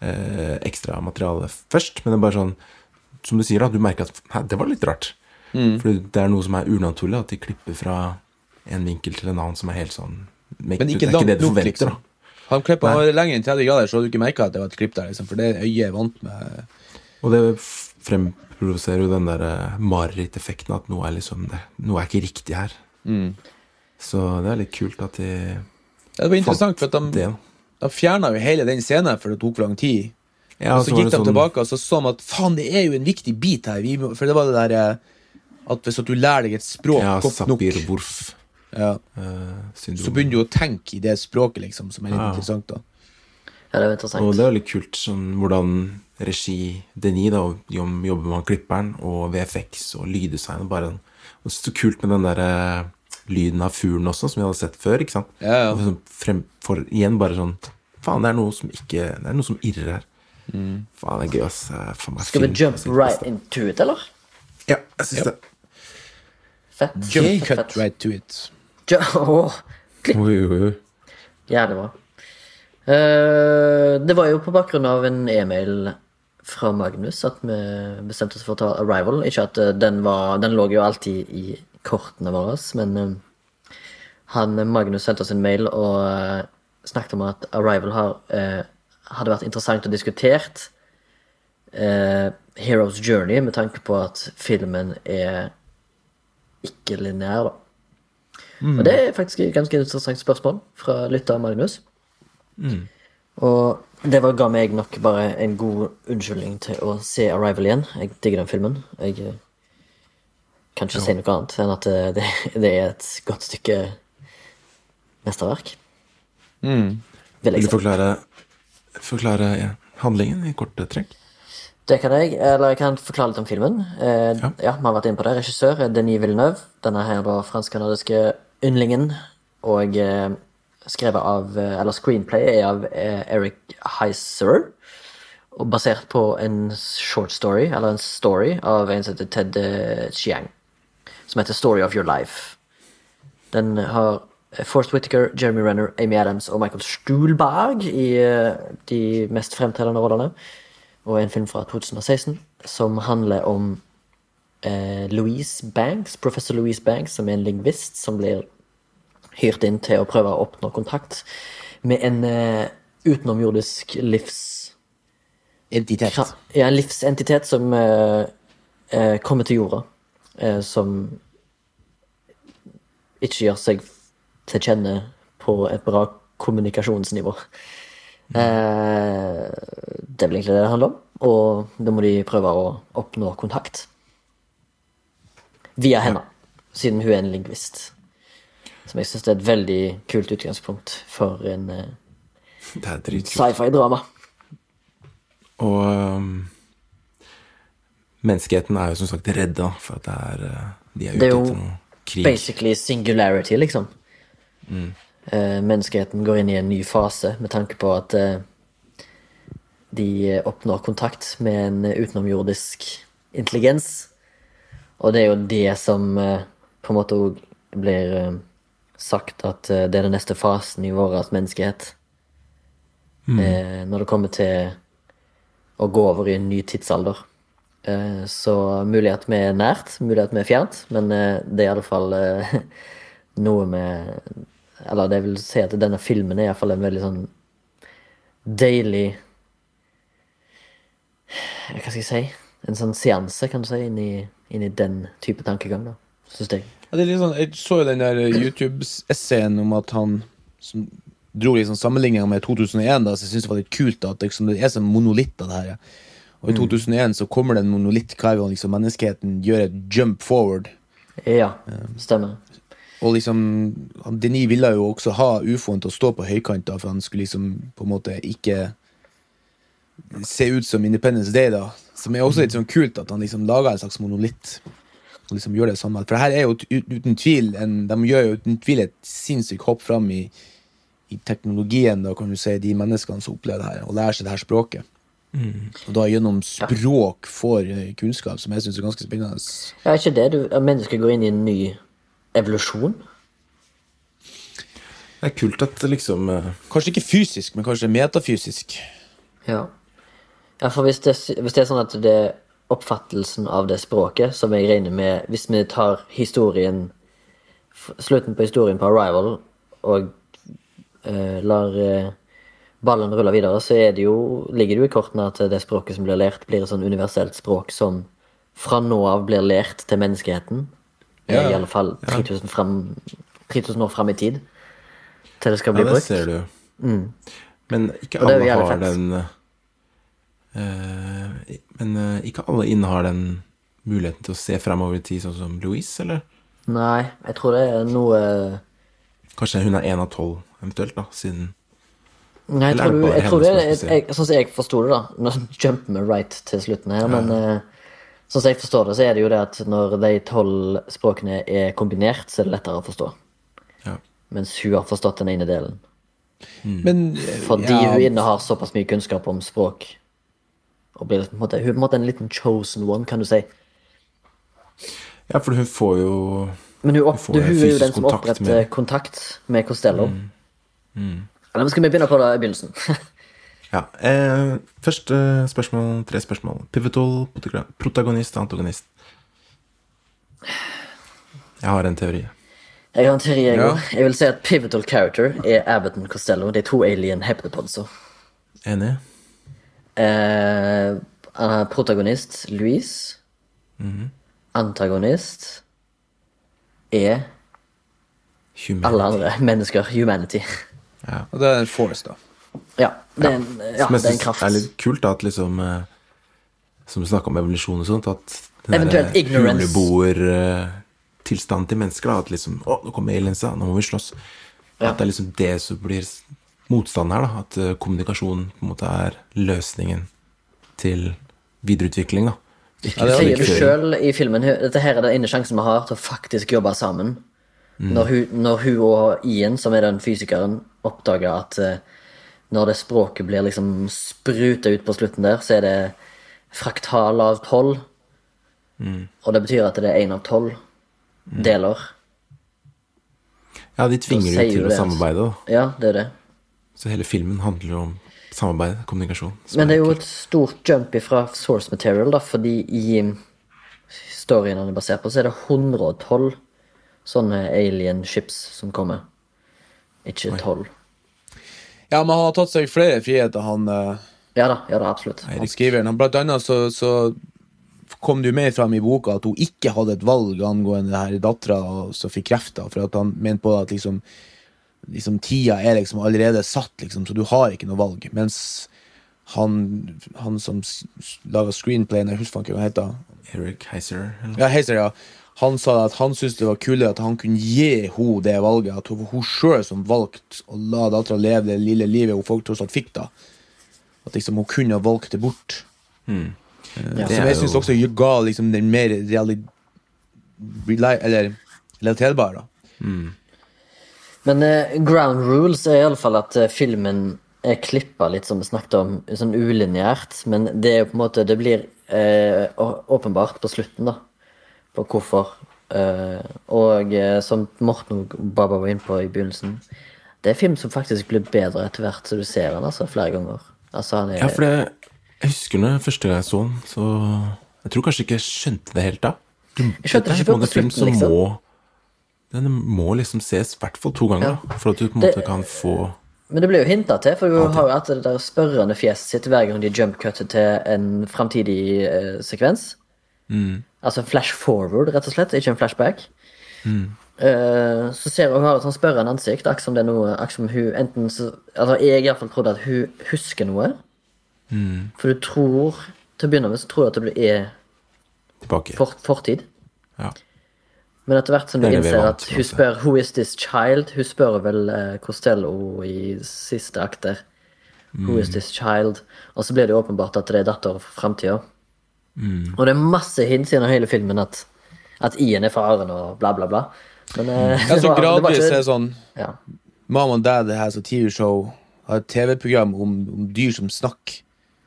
eh, ekstra materialet først. Men det er bare sånn, som du sier, da, du merker at det var litt rart. Mm. For det er noe som er unaturlig, at de klipper fra en vinkel til en annen som er helt sånn make, Men ikke Det er langt ikke det du forventer, liksom. da. Han klippa Nei. lenger enn 30 grader, så du ikke merka at det var et klipp der. Liksom, for det øyet er vant med. Og det fremprovoserer jo den der eh, mareritteffekten at noe er liksom det, Noe er ikke riktig her. Mm. Så det er litt kult at de Ja, det var interessant, for at det. de, de fjerna jo hele den scenen, for det tok for lang tid. Ja, og så så gikk de sånn- tilbake og så så de at faen, det er jo en viktig bit her. Vi må, for det var det der eh, at hvis at du lærer deg et språk Ja, godt nok, Sapir-Wurf. Ja, eh, så begynner du å tenke i det språket, liksom, som er litt Ja. interessant. da Ja, det var Og det er veldig kult sånn, hvordan regi Denis da, jobber med klipperen, og VFX og lyddesign. Og bare, og så kult med den der eh, lyden av fuglen også, som vi hadde sett før. ikke sant? Ja, ja. Sånn frem, for igjen bare sånn Faen, det er noe som ikke Det er noe som irrer her. Mm. Faen, det er gøy, ass. Eh, faen Skal vi jump altså. right into it, eller? Ja, jeg syns det. Fett. Jump cut right to it. Ju- Åh, Oi, oi, oi. Jævlig bra. Uh, det var jo på bakgrunn av en e-mail fra Magnus at vi bestemte oss for å ta Arrival. Ikke at eh, den var Den lå jo alltid i kortene våre, men eh, han Magnus sendte oss en mail og eh, snakket om at Arrival har, eh, hadde vært interessant og diskutert. eh, Heroes Journey, med tanke på at filmen er ikke-lineær, da. Og det er faktisk et ganske interessant spørsmål fra lytter Magnus. Og det var, ga meg nok bare en god unnskyldning til å se Arrival igjen. Jeg digger den filmen. Jeg eh, kan ikke si noe annet enn at eh, det, det er et godt stykke mesterverk. Vil Vil du forklare, forklare ja, handlingen i korte trekk? Det kan jeg, eller jeg kan forklare litt om filmen. Eh, Ja. ja. Vi har vært inne på det. Regissør er Denis Villeneuve. Denne her da fransk-kanadiske yndlingen. Og eh, skrevet av eh, Eller screenplay er av eh, Eric Heiser. Og basert på en short story, eller en story, av en som heter Ted Chiang. Som heter Story of Your Life. Den har Forrest Whittaker, Jeremy Renner, Amy Adams og Michael Stuhlberg i de mest fremtredende rollene. Og en film fra 2016 som handler om Louise Banks, professor Louise Banks, som er en lingvist som blir hyrt inn til å prøve å oppnå kontakt med en eh, utenomjordisk livs... Entitet. Ja, en livsentitet som eh, eh, kommer til jorda. Eh, som ikke gjør seg til kjenne på et bra kommunikasjonsnivå. Eh, det er vel egentlig det det handler om, og da må de prøve å oppnå kontakt. Via henne, siden hun er en lingvist. Som jeg syns er et veldig kult utgangspunkt for en eh, Det er sci-fi-drama. Og um, menneskeheten er jo som sagt redda, for at det er, uh, de er Det er ute jo etter noe krig. Basically singularity, liksom. Eh, menneskeheten går inn i en ny fase med tanke på at uh, de eh, oppnår kontakt med en utenomjordisk intelligens. Og det er jo det som eh, på en måte òg blir eh, sagt at eh, det er den neste fasen i vår menneskehet. Mm. når det kommer til å gå over i en ny tidsalder. Så mulig at vi er nært, mulig at vi er fjernt, men det er i alle fall eh, noe med Eller det vil si at denne filmen er iallfall en veldig sånn deilig Hva skal jeg si? En sånn seanse, kan du si, inn i, inn i den type tankegang, da. Syns jeg. Ja, det er litt sånn, jeg så jo den der YouTube-essayen om at han som dro liksom sammenligninga med 2001, da, så jeg synes det var litt kult da, at liksom, det er sånn monolitter, det her. ja. Og i 2001 så kommer det en monolitt hver gang liksom, menneskeheten gjør et jump forward. Ja, stemmer. Og liksom, Denis ville jo også ha ufoen til å stå på høykant, da, for han skulle liksom på en måte ikke se ut som Independence Day, da. Som er også litt sånn kult at han liksom lager en slags monolitt. Og liksom gjør det samme. For her er jo uten tvil en, De gjør jo uten tvil et sinnssykt hopp fram i, i teknologien, da kan du si, de menneskene som opplever det her, og lærer seg det her språket. Og da gjennom språk får eh, kunnskap, som jeg syns er ganske spennende. Ja, er ikke det du at Mennesket går inn i en ny evolusjon? Det er kult at liksom uh, Kanskje ikke fysisk, men kanskje metafysisk. Ja. Ja, for hvis det, hvis det er sånn at det er oppfattelsen av det språket, som jeg regner med Hvis vi tar historien Slutten på historien på Arrival og eh, lar eh, ballen rulle videre, så er det jo, ligger det jo i kortene at det språket som blir lært, blir et sånn universelt språk som fra nå av blir lært til menneskeheten. Ja. I alle fall 3000, fram, 3000 år fram i tid. Til det skal bli Ja, det brukt. ser du. Men ikke alle har den eh, Men eh, ikke alle innehar den muligheten til å se fremover i tid, sånn som Louise, eller? Nei, jeg tror det er noe Kanskje hun er én av tolv, eventuelt, da, siden Nei, jeg tror, det jeg tror det jeg, Sånn som jeg forsto det, da Nå jumper vi right til slutten her, men eh, sånn som jeg forstår det, så er det jo det at når de tolv språkene er kombinert, så er det lettere å forstå. Ja. Mens hun har forstått den ene delen. Men eh, Fordi ja, hun innehar såpass mye kunnskap om språk. Og blir på en måte, hun er en liten chosen one, kan du si. ja, for hun får jo Men hun, opp, Hun hun er jo den som oppretter med- kontakt med Costello. Eller men skal vi begynne på det i begynnelsen? Ja. Eh, først eh, spørsmål, tre spørsmål. Pivotal, protagonist, antagonist. Jeg har en teori. Jeg har en teori, jeg Ja. Jeg vil si at pivotal character er Abbott og Costello. De to alien heptapodsa. Enig? Eh, protagonist Louise. protagonist Louise. Antagonist er humanity. alle andre mennesker. Humanity. Og det er en force, da. Ja, det er en, ja, det er en kraft. Det er litt kult, da, at liksom eh, Som vi snakka om evolusjon og sånt, at den Eventuelt derre ignorance. huleboertilstanden til mennesker, da, at liksom Å, nå kommer aliensa, nå må vi slåss. Ja. At det er liksom det som blir motstanden her, da. At eh, kommunikasjon på en måte er løsningen til videreutvikling, da. Ikke Ja, det er Sier du sjøl i filmen Dette her er den ene sjansen vi har til å faktisk jobbe sammen. Når, hun, når hun og Ian, som er den fysikeren, oppdager at eh, når det språket blir liksom spruta ut på slutten der, så er det fraktal av tolv. Og det betyr at det er én av tolv deler. Ja, de tvinger jo til å samarbeide, da. Ja, det er det. Så hele filmen handler jo om samarbeid, kommunikasjon. Men det er jo et stort jump fra source material, da, fordi i storyen han er basert på, så er det 112 sånne alien ships som kommer. Ikke 12. Ja, men han har tatt seg flere friheter, han, eh, Ja da, ja da, absolutt. han skriveren. Han, blant annet så, så kom det jo mer fram i boka at hun ikke hadde et valg angående det her dattera som fikk krefter, for at han mente på at liksom liksom, tida er liksom allerede satt, liksom, så du har ikke noe valg. Mens han, han som laga screenplayen, jeg husker ikke hva han heter, Eric Heiser. Eller? ja, Heiser, ja. Han sa at han syntes det var kulere at han kunne gi henne det valget. At det hun sjøl som valgte å la dattera leve det lille livet hun folk tross alt fikk. da At liksom hun kunne ha valgt det bort. Ja. Eh, Det som er jeg syns også ga liksom den mer reali eller relaterbar. da Men eh, ground rules er iallfall at eh, filmen er klippa litt, som vi snakket om, sånn ulineært. Men det er jo på en måte Det blir eh, åpenbart på slutten, da, på hvorfor. Eh, og eh, som Morten og Baba var inne på i begynnelsen, det er film som faktisk blir bedre etter hvert så du ser den altså, flere ganger. Altså, han er, Ja, for det, jeg husker når første gang jeg så den, så Jeg tror kanskje ikke jeg skjønte det helt da. Jeg skjønte er ikke før på slutten, liksom. må Den må liksom ses i hvert fall to ganger, ja. for at du på en måte Det- kan få Men det blir jo hinta til, for du har jo hatt det der spørrende fjeset sitt hver gang de jumpcutter til en framtidig eh, sekvens. Altså en flash forward, rett og slett, ikke en flashback. Eh, så ser hun har et sånn spørrende ansikt, akkurat som det er noe som hun enten så, Altså, jeg i hvert fall trodde at hun husker noe. For du tror Til å begynne med så tror du at det er tilbake. for, fortid. Ja. Men etter hvert som du Det er det er innser vant at hun spør 'Who is this child?' Hun spør vel uh, Costello i siste akter. 'Who Mm. is this child?' Og så blir det åpenbart at det er datter for framtida. Mm. Og det er masse hints gjennom hele filmen at, at Ian er faren og bla, bla, bla. Men uh, mm. det så var- gradvis ikke- er sånn ja. Mom and Dad has a TV-show, har et TV-program om, om dyr som snakker.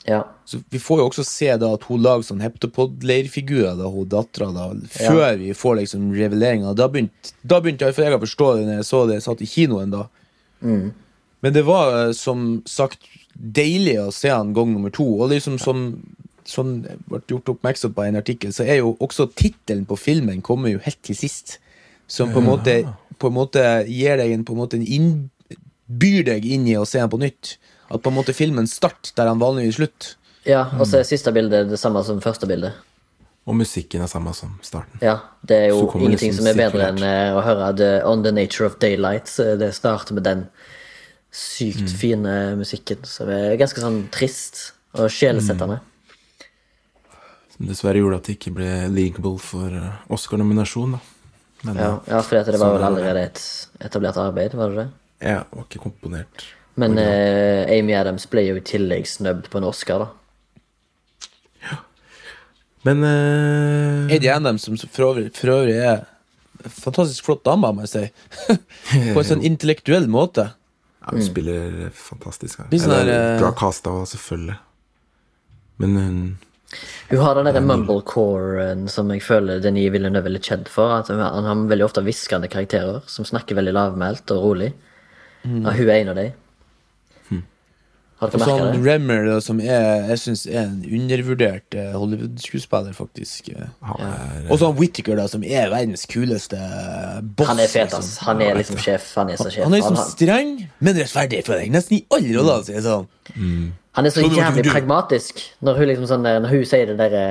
Ja. Så Vi får jo også se da at hun lager sånn heptopod-leirfigurer, da hun dattera, da, før vi får liksom reveleringa. Da begynte da begynte jeg, for jeg å forstå det når jeg så det, jeg satt i kinoen da. Men det var eh, som sagt deilig å se han gang nummer to. Og liksom som jeg ble gjort oppmerksom på i en artikkel, så er jo også tittelen på filmen kommer jo helt til sist. Som på en måte, på en måte gir deg en, på en måte en inn, byr deg inn i å se han på nytt. At på en måte filmen starter der han vanligvis slutter. ja, og så er siste bildet det samme som første bilde. Og musikken er samme som starten. Ja, det er jo ingenting liksom som er bedre enn eh, å høre the, On the Nature of Daylight. Det starter med den sykt Mm. fine musikken, som er ganske sånn trist og sjelesettende. Som dessverre gjorde at det ikke ble legal for eh, Oscar-nominasjon, da. Men Ja, ja. for det var vel er allerede et etablert arbeid, var det det? Ja, var ikke komponert. Men eh, Amy Adams ble jo i tillegg snubbet på en Oscar, da. Ja. Men eh, Eddie Adams, som for øvrig, for øvrig er fantastisk flott dame, må jeg si. På en sånn intellektuell måte. ja, hun spiller fantastisk. her. Sånn Eller der, eh, bra casta selvfølgelig. Men hun Hun har den derre mumblecore-en som jeg føler Denis Villeneuve er veldig kjent for. At hun- han har veldig ofte hviskende karakterer som snakker veldig lavmælt og rolig. Ja, hun er en av dem. Har dere merka han det? Remmer, da, som er, jeg syns er en undervurdert eh, Hollywood-skuespiller, faktisk. eh. er Og så han Whittaker, da, som er verdens kuleste boss. Han er fet, liksom. ass. Han er liksom sjef. Han er så sjef. Han er liksom Han, streng, men rettferdig for deg. Nesten i alle rollene sine. Sånn. han er så jævlig pragmatisk når hun liksom sånn Når hun sier det derre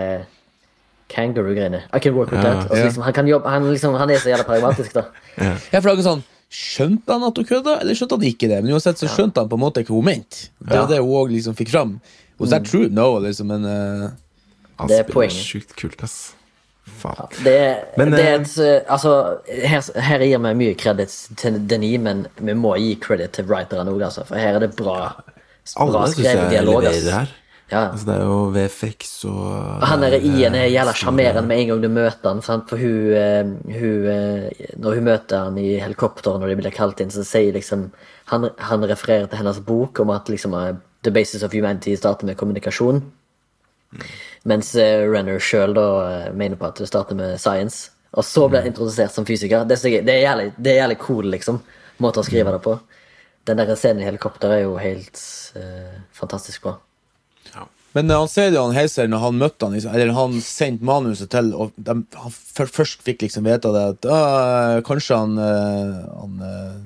kangaroo-greiene. I can work with Ja, that. så ja. liksom, han, kan jobbe, han, liksom, han er så jævla pragmatisk, da. Jeg flagger sånn Skjønte han at hun kødda, eller skjønte han ikke det? Men uansett så skjønte han på en måte hva hun mente. Det var det hun òg liksom fikk fram. Was that true? No, liksom, men uh... Han Det er poenget. sjukt kult, ass. Faen. Det, Men, det er eh, et eh, Altså, her, her gir vi mye kreditt til Denis, men vi må gi kreditt til writerne òg, altså. For her er det bra, bra Alle syns skrevet jeg dialog. leverer ass. her. Ja. Altså, det er jo VFX og Og Han er Ian er jævla sjarmerende med en gang du møter han, sant? For hun, eh, hun eh, Når hun møter han i helikopteret når de blir kalt inn, så sier liksom Han, han refererer til hennes bok om at liksom eh, The basis of humanity starter med kommunikasjon. Mens eh, Renner sjøl eh, mener på at det starter med science. Og så blir han introdusert som fysiker. Det det er, jævlig, det er jævlig cool, liksom. Måte å skrive det på. Den der scenen i helikopteret er jo helt uh, fantastisk bra. Men han det jo han Heiser når han møtte han Eller han sendte manuset til Og de, han først fikk liksom vite det at øh, Kanskje han, øh, han eh,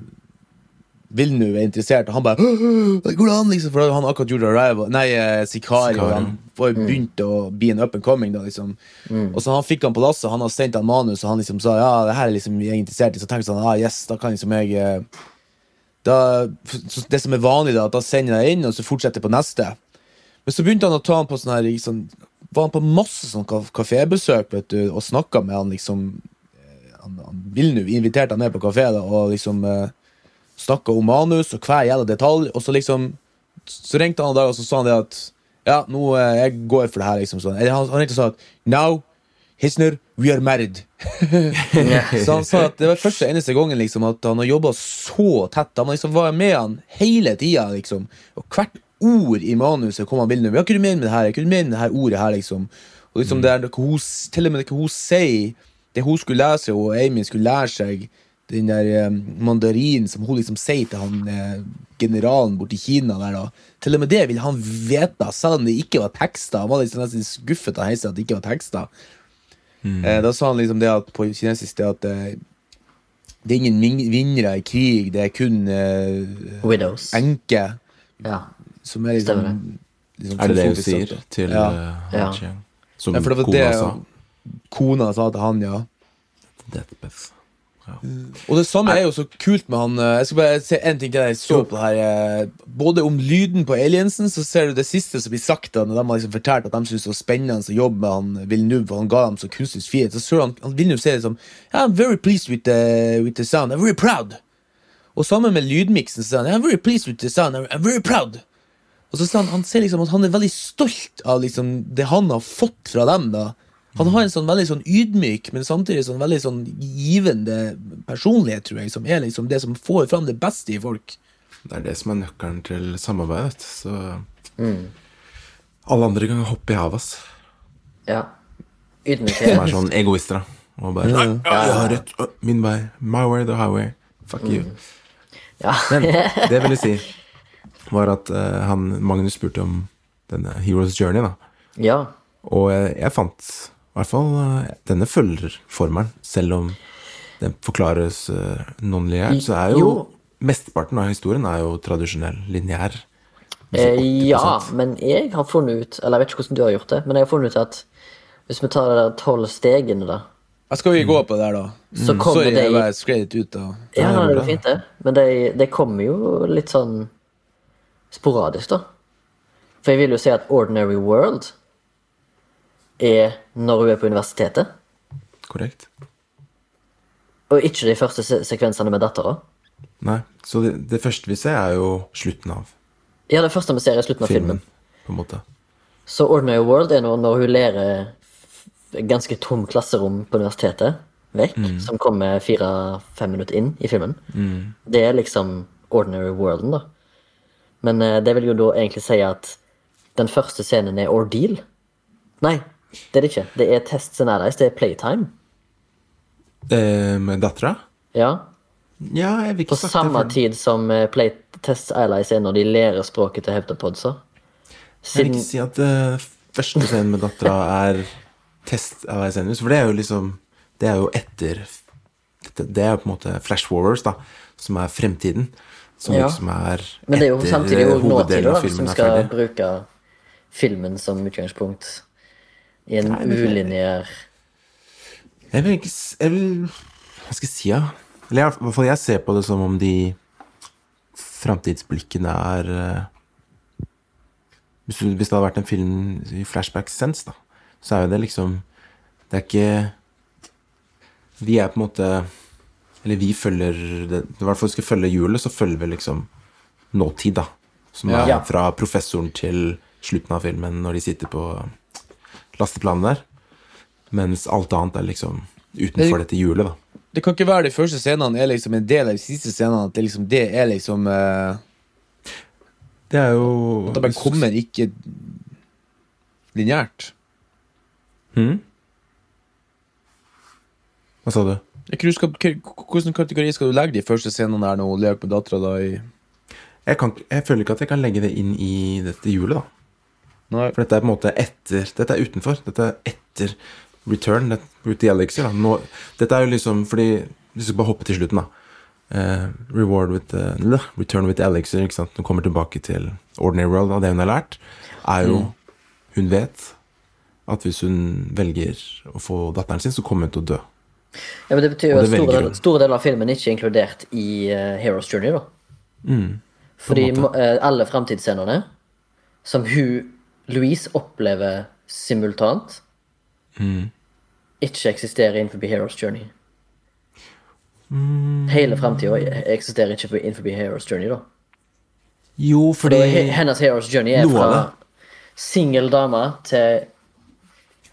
Villeneuve er interessert. Og han bare «Åh, Det går an liksom. For han akkurat gjorde Arrival Nei, eh, Sicario. Han var jo begynt å bli en up and coming da liksom. Og så han fikk han på lasset Han har sendt han manus Og han liksom sa Ja, det her er liksom jeg er interessert i. Så tenkte han Ah, yes Da kan liksom jeg da, det som er vanlig, da, at da sender jeg inn, og så fortsetter jeg på neste. Men så begynte han å ta han på sånn her liksom, Var han på masse sånn kafébesøk vet du, og snakka med han liksom eh, han, han Villeneuve inviterte han med på kafé da, og liksom eh, snakka om manus og hver jævla detalj. Og så liksom Så ringte han en dag og så sa han det at Ja, nå eh, jeg går for det her, liksom. Sånn. Han, han ringte og sa at Now, Hisner, we are married. Så han sa at det var første eneste gangen liksom, at han har jobba så tett. Han liksom var med han hele tida. Liksom. Og hvert ord i manuset kom man vil. Ja, hva du mener med det her? Hva du mener med det her ordet her? liksom Og liksom det er, hun, Til og med det hun sier, det hun skulle lese, og Amy skulle lære seg den der eh, mandarinen som hun liksom sier til han eh, generalen borti Kina der, da. Til og med det ville han vite, selv om det ikke var tekster. Han var liksom nesten skuffet av heisen at det ikke var tekster. Eh, da sa han liksom det at på kinesisk det at eh, det er ingen vin- vinnere i krig, det er kun eh, Widows. enke. Ja. Som er liksom, Stemmer liksom Er det det hun sier til ja. eh, Han Ja. Chiang? Som ja, for det var kona det sa? kona sa til han, ja. Deathbeth. Ja. Og det samme er jo så kult med han eh, Jeg skal bare se en ting til jeg så på det her eh, Både om lyden på aliensen, så ser du det siste som blir sagt da, når de har liksom fortalt at de synes det var spennende å jobbe med han Villeneuve, og han ga dem så kunstnerisk frihet. Så ser han, han Villeneuve sier det som yeah, I'm very pleased with the, with the sound. I'm very proud. Og sammen med lydmiksen så sier han I'm very pleased with the sound. I'm, I'm very proud. Og så sa han, han ser liksom at han er veldig stolt av liksom det han har fått fra dem. da Han har en sånn veldig sånn ydmyk, men samtidig sånn veldig sånn givende personlighet, tror jeg, som er liksom det som får fram det beste i folk. Det er det som er nøkkelen til samarbeid. vet du. Så Mm. alle andre kan hoppe i havet, ass. ja. Som er sånn egoister. da. Og bare ja, ja. har rett. Min vei. My way, the highway. Fuck you. Ja. Men det jeg ville si, var at eh, han, Magnus spurte om denne Heroes Journey, da. ja. Og jeg, jeg fant i hvert fall eh, Denne følger formelen, selv om den forklares uh, non-lineært. Så er jo, Jo. mesteparten av historien er jo tradisjonell, lineær. Eh, ja, men jeg har funnet ut Eller jeg vet ikke hvordan du har gjort det, men jeg har funnet ut at hvis vi tar de der tolv stegene, da, Jeg skal vi gå på det der, da? så kommer Sorry, de jeg bare skrev litt ut, da. Ja, det går fint, det. Men de, de kommer jo litt sånn sporadisk, da. For jeg vil jo si at Ordinary World er når hun er på universitetet, Korrekt? og ikke de første se sekvensene med dattera. Nei. Så det, det første vi ser, er jo slutten av Ja, det første vi ser, er slutten av filmen. filmen, på en måte. Så Ordinary World er når, når hun lærer ganske tom klasserom på universitetet vekk, som kommer fire-fem minutter inn i filmen. Det er liksom Ordinary Worlden, da. Men eh, det vil jo da egentlig si at den første scenen er Ordeal. Nei, det er det ikke. Det er Tests and Allies. Det er Playtime. Eh, med dattera? Ja. Ja, På samme det. tid som eh, Play test Allies er når de lærer språket til heptapodsa. Siden... jeg vil ikke si at uh, første scenen med dattera er test allies Eisenius, for det er jo liksom Det er jo etter Det det er jo på en måte flash forwards, da, som er fremtiden. Som Ja. liksom er Men det er jo samtidig jo nåtida da, som skal bruke filmen som utgangspunkt i en ulineær Jeg vil ikke jeg vil, Hva skal jeg si, ja? Eller i hvert fall jeg ser på det som om de framtidsblikkene er eh, hvis, det hadde vært en film i flashback sense, da, så er jo det liksom Det er ikke Vi er på en måte Eller vi følger det, I hvert fall skal vi følge hjulet, så følger vi liksom nåtid, da. Som er Ja. fra professoren til slutten av filmen, når de sitter på lasteplanet der. Mens alt annet er liksom utenfor dette hjulet, da. Det kan ikke være de første scenene er liksom en del av de siste scenene. At det, liksom, det er liksom uh, Det er jo At det bare kommer ikke lineært. Mhm. Hva sa du? Skal, Hvordan kategori skal du legge de første scenene her hun leker med dattera da i Jeg, kan, jeg føler ikke at jeg kan legge det inn i dette hjulet, da. Nei. For dette er på en måte etter Dette er utenfor. Dette er etter Return. Det, Route Elixir, da. Nå, dette er jo liksom fordi Vi skal bare hoppe til slutten, da. Uh, reward with the, Return with Elixir. Ikke sant? Hun kommer tilbake til Ordinary World. Og det hun har lært, er jo Hun vet at hvis hun velger å få datteren sin, så kommer hun til å dø. Ja, men Det betyr jo at store, del, store deler av filmen ikke er inkludert i uh, Heroes Journey, da. Fordi uh, alle framtidsscenene som hun, Louise, opplever simultant, ikke eksisterer innenfor Heroes Journey. Hele framtida eksisterer ikke innenfor Heroes Journey, da. Jo, fordi hennes Heroes Journey er fra singel dame til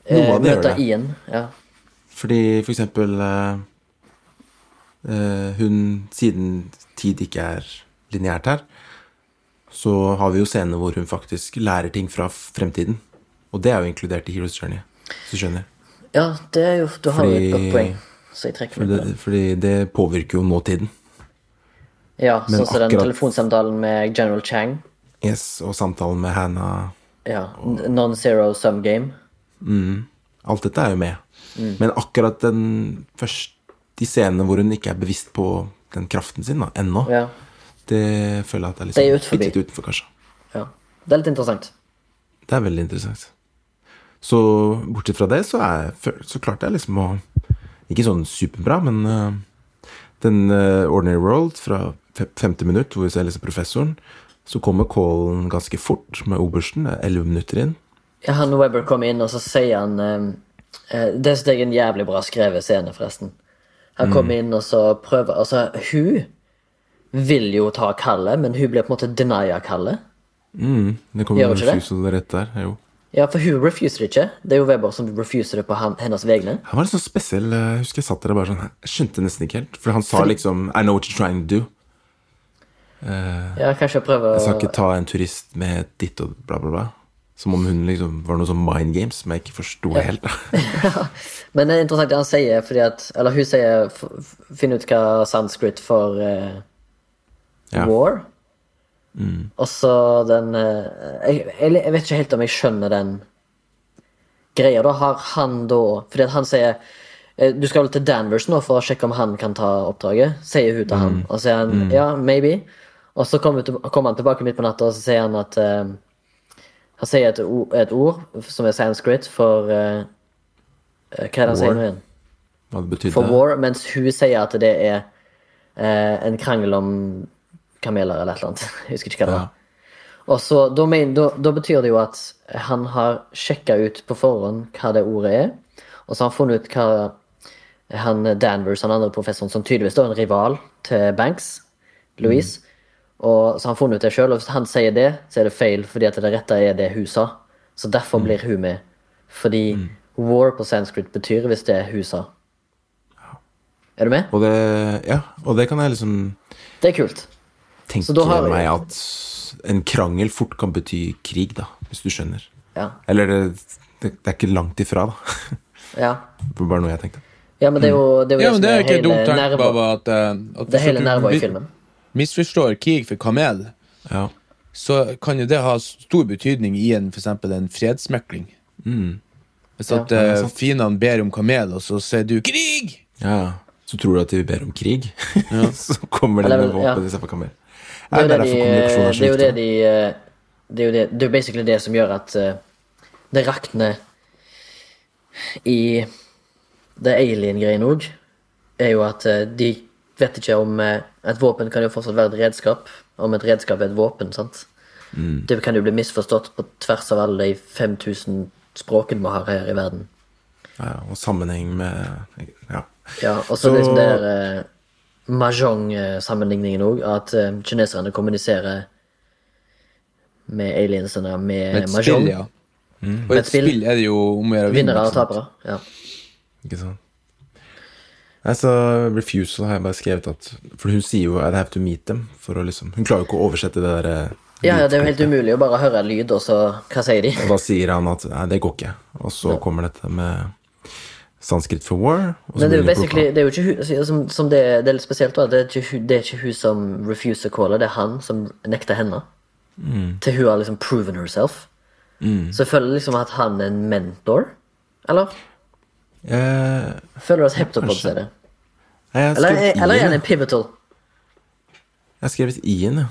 gjør møte. Ian. Ja. Fordi for eksempel eh, eh, Hun, siden tid ikke er lineært her, så har vi jo scener hvor hun faktisk lærer ting fra fremtiden. Og det er jo inkludert i Heroes Journey, hvis du skjønner. ja, det er jo Du har jo et godt poeng, så jeg trekker For meg på det, fordi det påvirker jo nåtiden. Ja, men sånn som den telefonsamtalen med General Chang. Yes, og samtalen med Hannah Ja, Non-zero sum game. Alt dette er jo med. Mm. Men akkurat den første de scenene hvor hun ikke er bevisst på den kraften sin da, ennå, Ja, det føler jeg at er, er Det er liksom litt utenfor, kanskje. ja. Det er litt interessant. Det er veldig interessant. Så bortsett fra det, så, er, så klarte jeg liksom å Ikke sånn superbra, men uh, den uh, Ordinary World fra femte minutt, hvor vi ser liksom professoren, så kommer callen ganske fort med obersten. Er elleve minutter inn. Ja, han Webber kommer inn, og så sier han eh, Det synes jeg er en jævlig bra skrevet scene, forresten. Han kommer inn, og så prøver Altså, hun vil jo ta kallet, men hun blir på en måte denia kallet. Det kommer en det? refusal rett der. Jo. Ja, for hun refuser det ikke. Det er jo Weber som refuser det på han, hennes vegne. Han var litt sånn spesiell. eh, Jeg husker jeg satt der og bare sånn Jeg skjønte nesten ikke helt. For han sa liksom I know what you're trying to do. Ja, kanskje jeg prøver Jeg skal ikke ta en turist med ditt og bla, bla, bla. Som om hun liksom var noe sånn mind games som jeg ikke forsto helt. ja. Men det er interessant det han sier, fordi at Eller hun sier Finn ut hva sanskrit for uh, Ja. war. Og så den uh, jeg, jeg, jeg vet ikke helt om jeg skjønner den greia. Da har han da Fordi at han sier eh, du skal vel til Danvers nå for å sjekke om han kan ta oppdraget, sier hun til han. Og så sier han ja, maybe. Og så kommer, kom han tilbake midt på natta og så sier han at eh, Han sier et, et ord som er sanskrit for eh, Hva er det han sier nå igjen? Hva det betydde. For war, mens hun sier at det er uh, en krangel om kameler eller et eller annet. Jeg husker ikke hva det var. Og så, da, men, da, da betyr det jo at han har sjekka ut på forhånd hva det ordet er, og så har han funnet ut hva han Danvers, han andre professoren, som tydeligvis er en rival til Banks, Louise, og så har han funnet ut det sjøl, og hvis han sier det, så er det feil, fordi at det rette er det hun sa. Så derfor blir hun med. Fordi war på sanskrit betyr hvis det hun sa. Er du med? Og det, ja, og det kan jeg liksom Det er kult. tenke Så da har meg at en krangel fort kan bety krig, da, hvis du skjønner. Ja. Eller det, det, det er ikke langt ifra, da. Ja, Det var bare noe jeg tenkte. ja men det er jo det, er jo Ja, det er som hele dumt nerva- at, eh, at Det er hele nerva i filmen. Misforstår krig for kamel, Ja. så kan jo det ha stor betydning i en, for eksempel en fredsmekling. Hvis at Ja, eh, fiendene ber om kamel, og så sier du 'krig'! ja. Så tror du at de ber om krig, så kommer de med ja. våpen istedenfor kamel. Det er det, derfor de, er det er jo det de eh, Det er jo det, det er basically det som gjør at eh, det rakner i det alien-greiene òg, er jo at de vet ikke om eh, Et våpen kan jo fortsatt være et redskap, om et redskap er et våpen, sant? Mm. Det kan jo bli misforstått på tvers av alle de 5000 språkene vi har her i verden. Ja, og sammenheng med Ja. Ja, og så liksom det der eh, mahjong-sammenligningen òg, at eh, kineserne kommuniserer med aliensene med, Med et mahjong. spill, ja. Mm. Og i et spill er det jo om å gjøre å vinne. Vinnere og tapere. Ja. Ikke sant? Nei, så refusal har jeg bare skrevet at For hun sier jo I'd have to meet them. For å liksom Hun klarer jo ikke å oversette det der eh, ja, ja, det er jo helt umulig å bare høre lyd, og så Hva sier de? Og da sier han at nei, det går ikke. Og så kommer dette med sanskrit for war. Men det er jo det basically. Det er jo ikke hun som, som det, er litt spesielt. Det er ikke, det er ikke hun som refuser caller, det er han som nekter henne. Mm. Til hun har liksom proven herself. Så jeg føler liksom at han er en mentor. Eller? Eh, Føler du kanskje. er det? Eller, eller er det pivotal? Jeg har skrevet Ian, ja.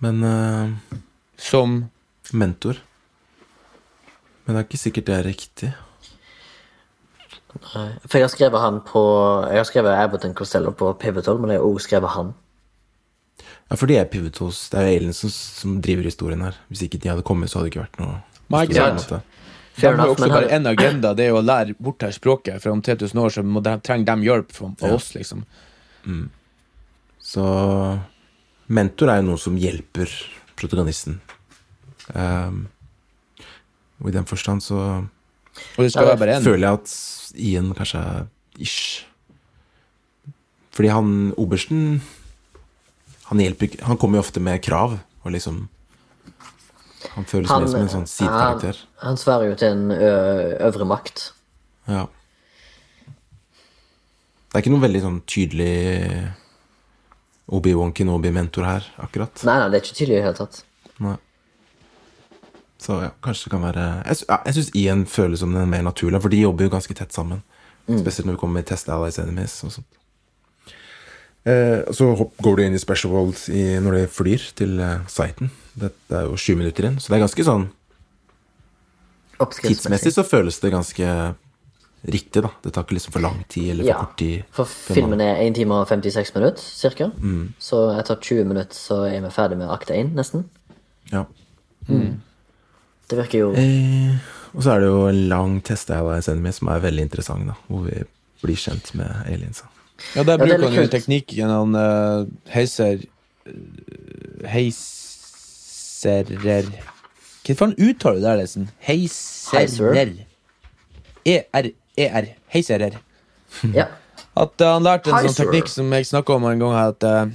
Men uh, Som mentor. Men det er ikke sikkert det er riktig. Nei, For jeg har skrevet han på Jeg har skrevet Abbott and Costello på Pivotal, men jeg har også skrevet han. Ja, for de er Pivotals. Det er jo aliens som, som driver historien her. Hvis ikke de hadde kommet, så hadde det ikke vært noe Nei, ikke måte. De har også bare én agenda, det er jo å lære bort det her språket. For om 3000 år så må de, trenger de hjelp fra, Ja. oss, liksom. Så mentor er jo noe som hjelper protagonisten. Um, og i den forstand så Og det skal Ja, være bare én. føler jeg at Ian kanskje er ish. Fordi han obersten Han hjelper ikke Han kommer jo ofte med krav, og liksom Han føles Han- mer som en sånn sidekarakter. han svarer jo til en øvre makt. Ja. Det er ikke noe veldig sånn tydelig Obi-Wan Kenobi-mentor her, akkurat. Nei, nei, det er ikke tydelig i det hele tatt. Nei. Så ja, kanskje det kan være Jeg, ja, jeg syns Ian føles som den er mer naturlig, for de jobber jo ganske tett sammen. Spesielt når vi kommer med Test Allies Enemies og sånt. Eh, så går du inn i Special World når de flyr til eh, siten. Det, er jo sju minutter inn, så det er ganske sånn Tidsmessig så føles det ganske riktig, da. Det tar ikke liksom for lang tid eller for Ja, kort tid. for filmen er 1 time og 56 minutter, cirka. Mm. Så etter 20 minutter så er vi ferdig med akt 1, nesten. Ja. Det virker jo Eh, og så er det jo en lang test av Allies Enemies som er veldig interessant, da. Hvor vi blir kjent med aliensa. Ja, der er bruker ja, han jo teknikken han uh, heiser uh, Heiserer Hva faen uttaler du det, Lesen? Heiserer. ER. ER. Heiserer. Ja. At uh, han lærte en sånn teknikk som jeg snakka om en gang her, at uh,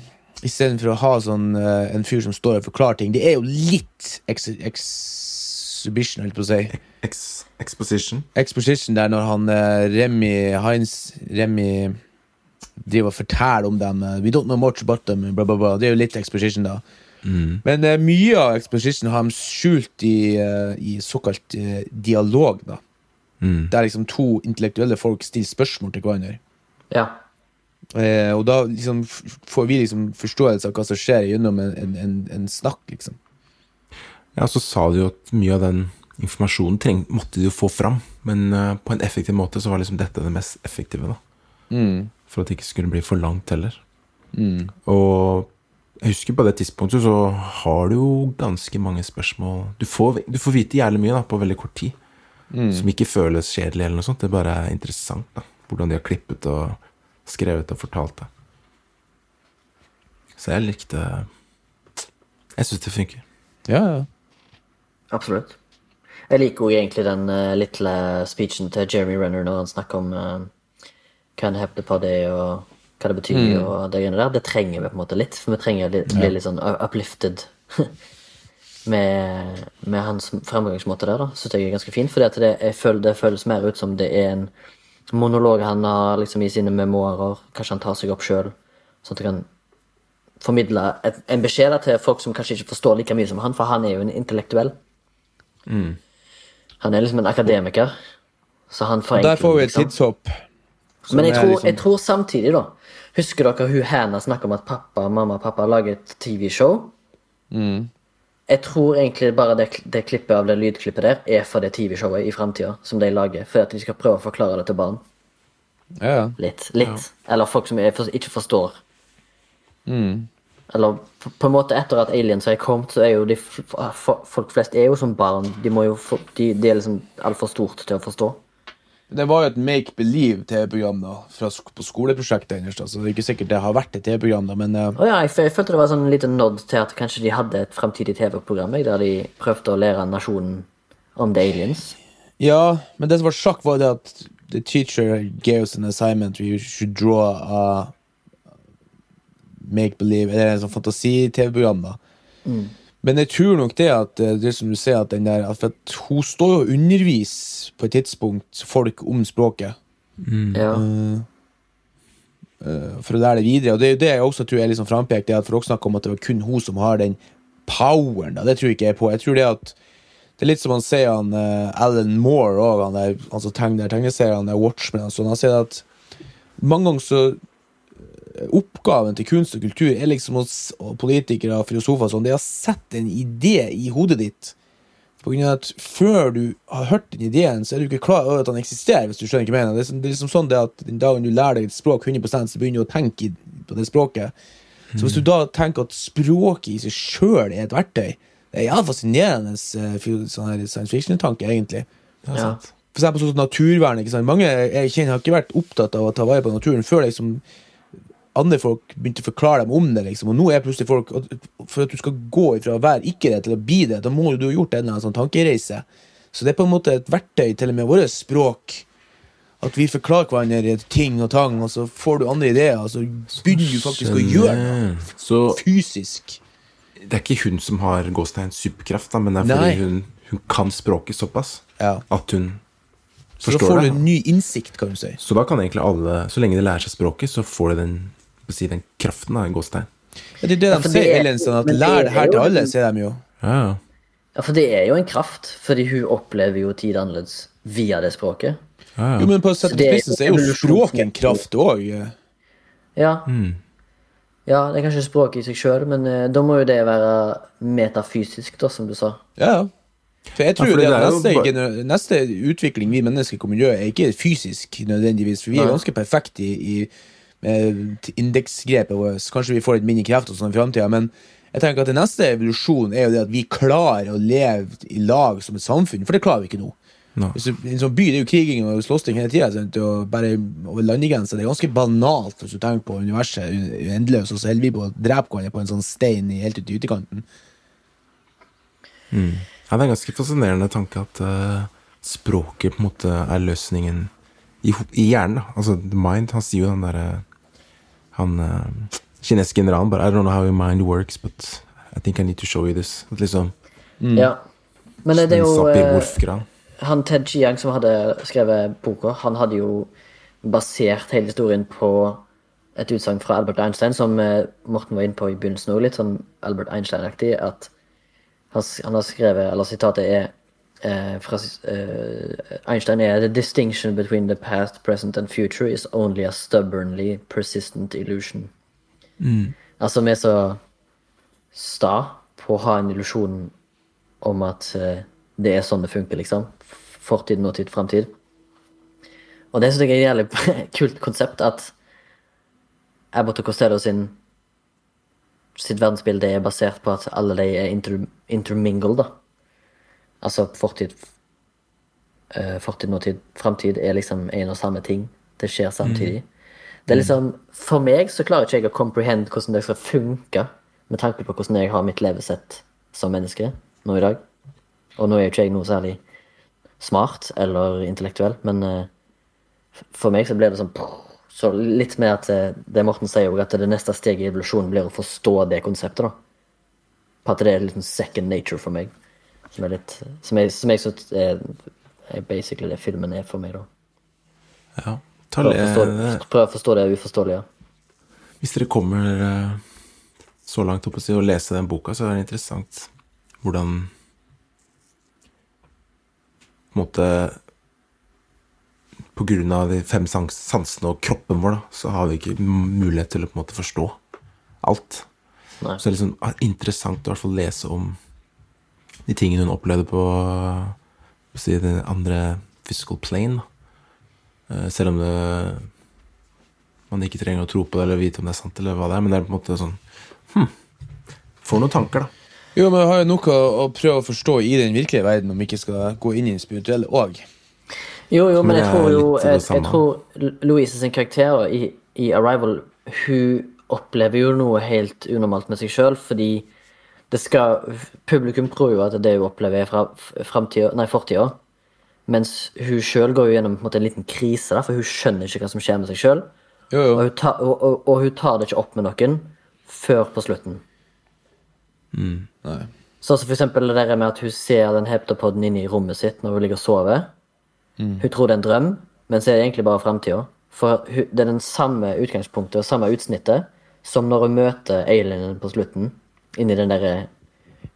istedenfor å ha sånn uh, en fyr som står og forklarer ting Det er jo litt ex exhibition, holdt på å si. Ex exposition. Exposition der når han uh, Remy Heinz Remy driver og forteller om dem. uh, We don't know much about them. Bla, bla, bla. Det er jo litt exposition, da. Men uh, mye av exposition har de skjult i, uh, i såkalt uh, dialog, da. Der liksom to intellektuelle folk stiller spørsmål til hverandre. ja. Eh, og da liksom får vi liksom forståelse av hva som skjer gjennom en, en, en, en snakk, liksom. Ja, så sa du jo at mye av den informasjonen treng, måtte de jo få fram. Men eh, på en effektiv måte så var liksom dette det mest effektive, da. For at det ikke skulle bli for langt heller. Og jeg husker på det tidspunktet så har du jo ganske mange spørsmål Du får, du får vite jævlig mye da, på veldig kort tid. Som ikke føles kjedelig eller noe sånt. Det bare er interessant, da. Hvordan de har klippet og skrevet og fortalt det. Så jeg likte Jeg syns det funker. Ja, ja. Absolutt. Jeg liker jo egentlig den uh, lille speechen til Jeremy Renner når han snakker om uh, hva hevder på det, og hva det betyr, og det greiene der. Det trenger vi på en måte litt, for vi trenger å bli litt sånn u- uplifted med, med hans fremgangsmåte der, da. Syns jeg er ganske fin, for det, føler, det føles mer ut som det er en monolog han har liksom i sine memoarer. Kanskje han tar seg opp sjøl, sånn at han kan formidle et, en beskjed da til folk som kanskje ikke forstår like mye som han, for han er jo en intellektuell. Han er liksom en akademiker, så han Og der får vi et liksom. tidshopp. Men jeg er tror, liksom- jeg tror samtidig, da Husker dere hun Hannah snakker om at pappa, mamma og pappa lager et TV-show? Mm. Jeg tror egentlig bare det, det klippet av det lydklippet der er for det TV-showet i framtida som de lager, for at de skal prøve å forklare det til barn. Ja, ja. Litt. litt. Eller folk som er, ikke forstår. Mm. Eller på, på en måte etter at aliens har kommet, så er jo de f- f- Folk flest er jo som barn. De må jo de, de er liksom altfor stort til å forstå. Det var jo et Make Believe-TV-program da fra, sk- på skoleprosjektet da, Så det er ikke sikkert det har vært et TV-program, da, men uh... oh, ja, jeg, jeg følte det var sånn en liten nod til at kanskje de hadde et fremtidig TV-program der de prøvde å lære nasjonen om the aliens. Ja, men det som var sjakk, var det at the teacher gave us an assignment where you should draw a Make Believe Eller en sånn fantasi-TV-program, da. Men jeg tror nok det at eh, det som du sier, at den der at for at hun står jo og underviser på et tidspunkt folk om språket. Ja. for å lære det videre. Og det er jo det jeg også tror er liksom frampekt, det at folk snakker om at det var kun hun som har den poweren. da, Det tror ikke jeg på. Jeg tror det at det er litt som han sier han uh, Alan Moore òg, han, der- han som tegner tegneseriene, er Watchmen og sånn. Han sier at mange ganger så Oppgaven til kunst og kultur er liksom hos politikere og filosofer sånn, det er å sette en idé i hodet ditt. På grunn av at Før du har hørt den ideen, så er du ikke klar over at den eksisterer. hvis du skjønner jeg mener. Det er, liksom, det sånn det at Den dagen du lærer deg et språk 100 så begynner du å tenke på det språket. Så hvis du da tenker at språket i seg sjøl er et verktøy, det er jævla fascinerende eh, sånn science fiction-tanke, egentlig. Det er Ja. For eksempel sånn naturvern. ikke sant? Mange jeg kjenner har ikke vært opptatt av å ta vare på naturen før liksom andre folk begynte å forklare dem om det. liksom, Og nå er plutselig folk For at du skal gå fra å være ikke det til å bli det, da må du ha gjort en eller annen sånn tankereise. Så det er på en måte et verktøy til og med vårt språk. At vi forklarer hverandre ting og tang, og så får du andre ideer, og så begynner du faktisk å gjøre noe Så fysisk. det er ikke hun som har gåstein superkraft, da, men det er Nei. fordi hun, hun kan språket såpass Ja. at hun Så da forstår får du en ny innsikt, kan du si. Så da kan egentlig alle, så lenge de lærer seg språket, så får de den, si, den kraften av en gåstein. Ja, det er det Ja, de for sier, det er- at lær det her til alle, sier de jo. Ja, ja. Ja, for det er jo en kraft, fordi hun opplever jo tid annerledes via det språket. ja, ja. Jo, men på sett og det er spissen så er jo språket en kraft òg. Ja. ja, det er kanskje språket i seg sjøl, men uh, da må jo det være metafysisk, da, som du sa. Ja, ja. For jeg tror Ja, for det det at er neste, bare- neste utvikling vi mennesker kommer til å gjøre, er ikke fysisk nødvendigvis, for vi er ganske perfekte i, i indeksgrepet vårt. Kanskje vi får litt mindre kreft og sånn i framtida, men jeg tenker at den neste evolusjonen er jo det at vi klarer å leve i lag som et samfunn, for det klarer vi ikke nå. Hvis du, en sånn by det er jo kriging og slåssing hele tida, bare over landegrensa. Det er ganske banalt hvis du tenker på universet uendeløst, og så holder vi på å drepe hverandre på en sånn stein helt ute i utekanten. Ja, det er en ganske fascinerende tanke at uh, språket på en måte er løsningen i, i hjernen. da. Altså, mind, han sier jo den derre Han uh, kinesiske generalen bare I don't know how your mind works, but I think I need to show you this. At liksom Ja. Men det, det er jo eh, Han Ted Chiang som hadde skrevet boka, han hadde jo basert hele historien på et utsagn fra Albert Einstein, som eh, Morten var inne på i begynnelsen òg, litt sånn Albert Einstein-aktig, at han, han har skrevet, eller sitatet er eh, fra uh, Einstein er The distinction between the past, present and future is only a stubbornly persistent illusion. Altså, vi er så sta på å ha en illusjon om at uh, det er sånn det funker, liksom. Fortid, nåtid, framtid. Og det syns jeg er et jævlig kult konsept, at Abbott og Costello sin sitt verdensbilde er basert på at alle de er inter, intermingled, da. Altså fortid, eh, fortid, nåtid, framtid er liksom en og samme ting. Det skjer samtidig. Det er liksom, For meg så klarer ikke jeg å comprehend hvordan det skal funke, med tanke på hvordan jeg har mitt levesett som menneske nå i dag. Og nå er jo ikke jeg noe særlig smart eller intellektuell, men eh, for meg så blir det sånn Så litt med at eh, det Morten sier, jo, at det neste steget i evolusjonen blir å forstå det konseptet, da. På at det er sånn second nature for meg. Som er litt Som jeg, som jeg syns er, er basically det filmen er for meg, da. Ja. Prøv å forstå, prøv å forstå det uforståelige. Hvis dere kommer eh, så langt opp å si å lese den boka, så er det interessant hvordan på en måte På grunn av de fem sansene og kroppen vår, da, så har vi ikke mulighet til å på en måte forstå alt. Nei. Så det er liksom interessant å i hvert fall lese om de tingene hun opplevde på, på si, den andre physical plane. Eh, Selv om det man ikke trenger å tro på det eller vite om det er sant, eller hva det er, men det er på en måte sånn hm, Får noen tanker, da. Jo, men jeg har jo noe å prøve å forstå i den virkelige verden, om vi ikke skal gå inn i den spirituelle òg. Jo, jo, men jeg tror jo Jeg, jeg tror Louise sin karakter i, i Arrival Hun opplever jo noe helt unormalt med seg sjøl, fordi det skal Publikum tror jo at det hun opplever, er fra fortida. Mens hun sjøl går jo gjennom på en måte en liten krise, da, for hun skjønner ikke hva som skjer med seg sjøl. Jo, jo. Og, og, og, og hun tar det ikke opp med noen før på slutten. Nei. Så som for eksempel det der med at hun ser den heptapoden inne i rommet sitt når hun ligger og sover. Hun tror det er en drøm, men så er det egentlig bare framtida. For hun, det er den samme utgangspunktet og samme utsnittet som når hun møter alienen på slutten, inni den der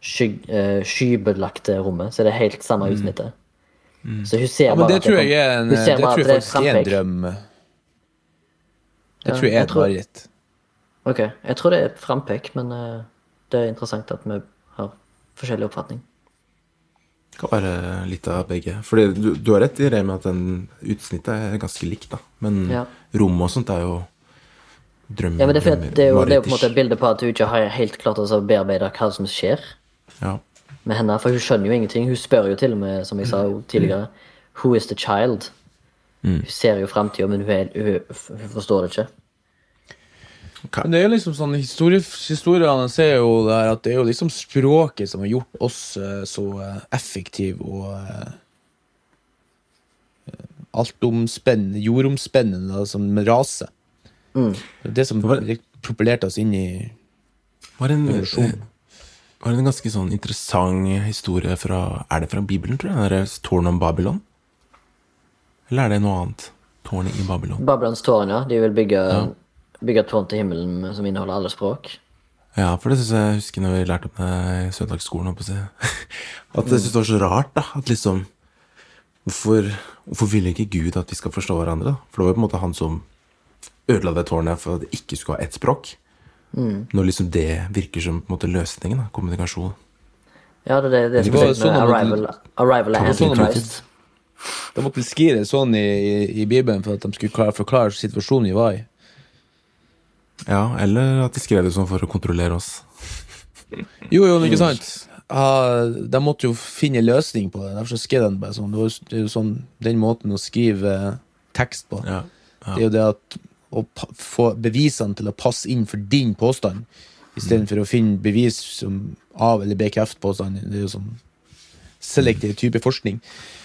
sky, uh, skybelagte rommet. Så er det helt samme utsnittet. Så hun ser Ja, men bare det at tror kom- jeg er en hun ser Det bare tror at jeg er faktisk er en drøm. Det Ja, tror jeg er et mareritt. Ok, jeg tror det er frampek, men uh, det er interessant at vi har forskjellig oppfatning. Det kan være litt av begge. Fordi du, du har rett i det med at den utsnittet er ganske likt, da. Men Ja. rommet og sånt er jo drømmer Ja, men det, er fordi det, er jo, det er jo på en måte et bilde på at hun ikke har helt klart å bearbeide hva som skjer Ja. med henne. For hun skjønner jo ingenting. Hun spør jo til og med, som jeg sa tidligere, Who is the child? Mm. Hun ser jo framtida, men hun, er, hun, hun forstår det ikke. Men det er jo liksom sånn Historiene ser jo der at det er jo liksom språket som har gjort oss eh, så eh, effektive og eh, altomspennende, jordomspennende som rase. Mm. Det som var- propellerte oss inn i var en, var en ganske sånn interessant historie fra Er det fra Bibelen, tror jeg? Det Tårnet om Babylon? Eller er det noe annet? Tårnet i Babylon. Babylons tårn, ja. De vil bygge, bygge tårn til himmelen som inneholder alle språk. Ja, for det syns jeg husker når vi lærte om det i søndagsskolen. At jeg syns det var så rart, da. At liksom Hvorfor, hvorfor ville ikke Gud at vi skal forstå hverandre? da? For det var jo på en måte han som ødela det tårnet for at det ikke skulle ha ett språk. Når liksom det virker som på en måte løsningen, da, kommunikasjon. Ja, det er det, det som Det er sånn Arrival, Arrival er sånn at- Antichrist. De måtte skrive det sånn i, i, i Bibelen for at de skulle klare, forklare situasjonen vi var i. Ja, eller at de skrev det sånn for å kontrollere oss. Jo, jo, ikke sant? Ja, de måtte jo finne en løsning på det. Derfor så skrev de bare sånn. Det, var, jo- er jo sånn den måten å skrive tekst på. Ja, Det er jo det at å få bevisene til å passe inn for din påstand, istedenfor å finne bevis som av- eller bekreft-påstanden. Det er jo sånn selektiv type forskning.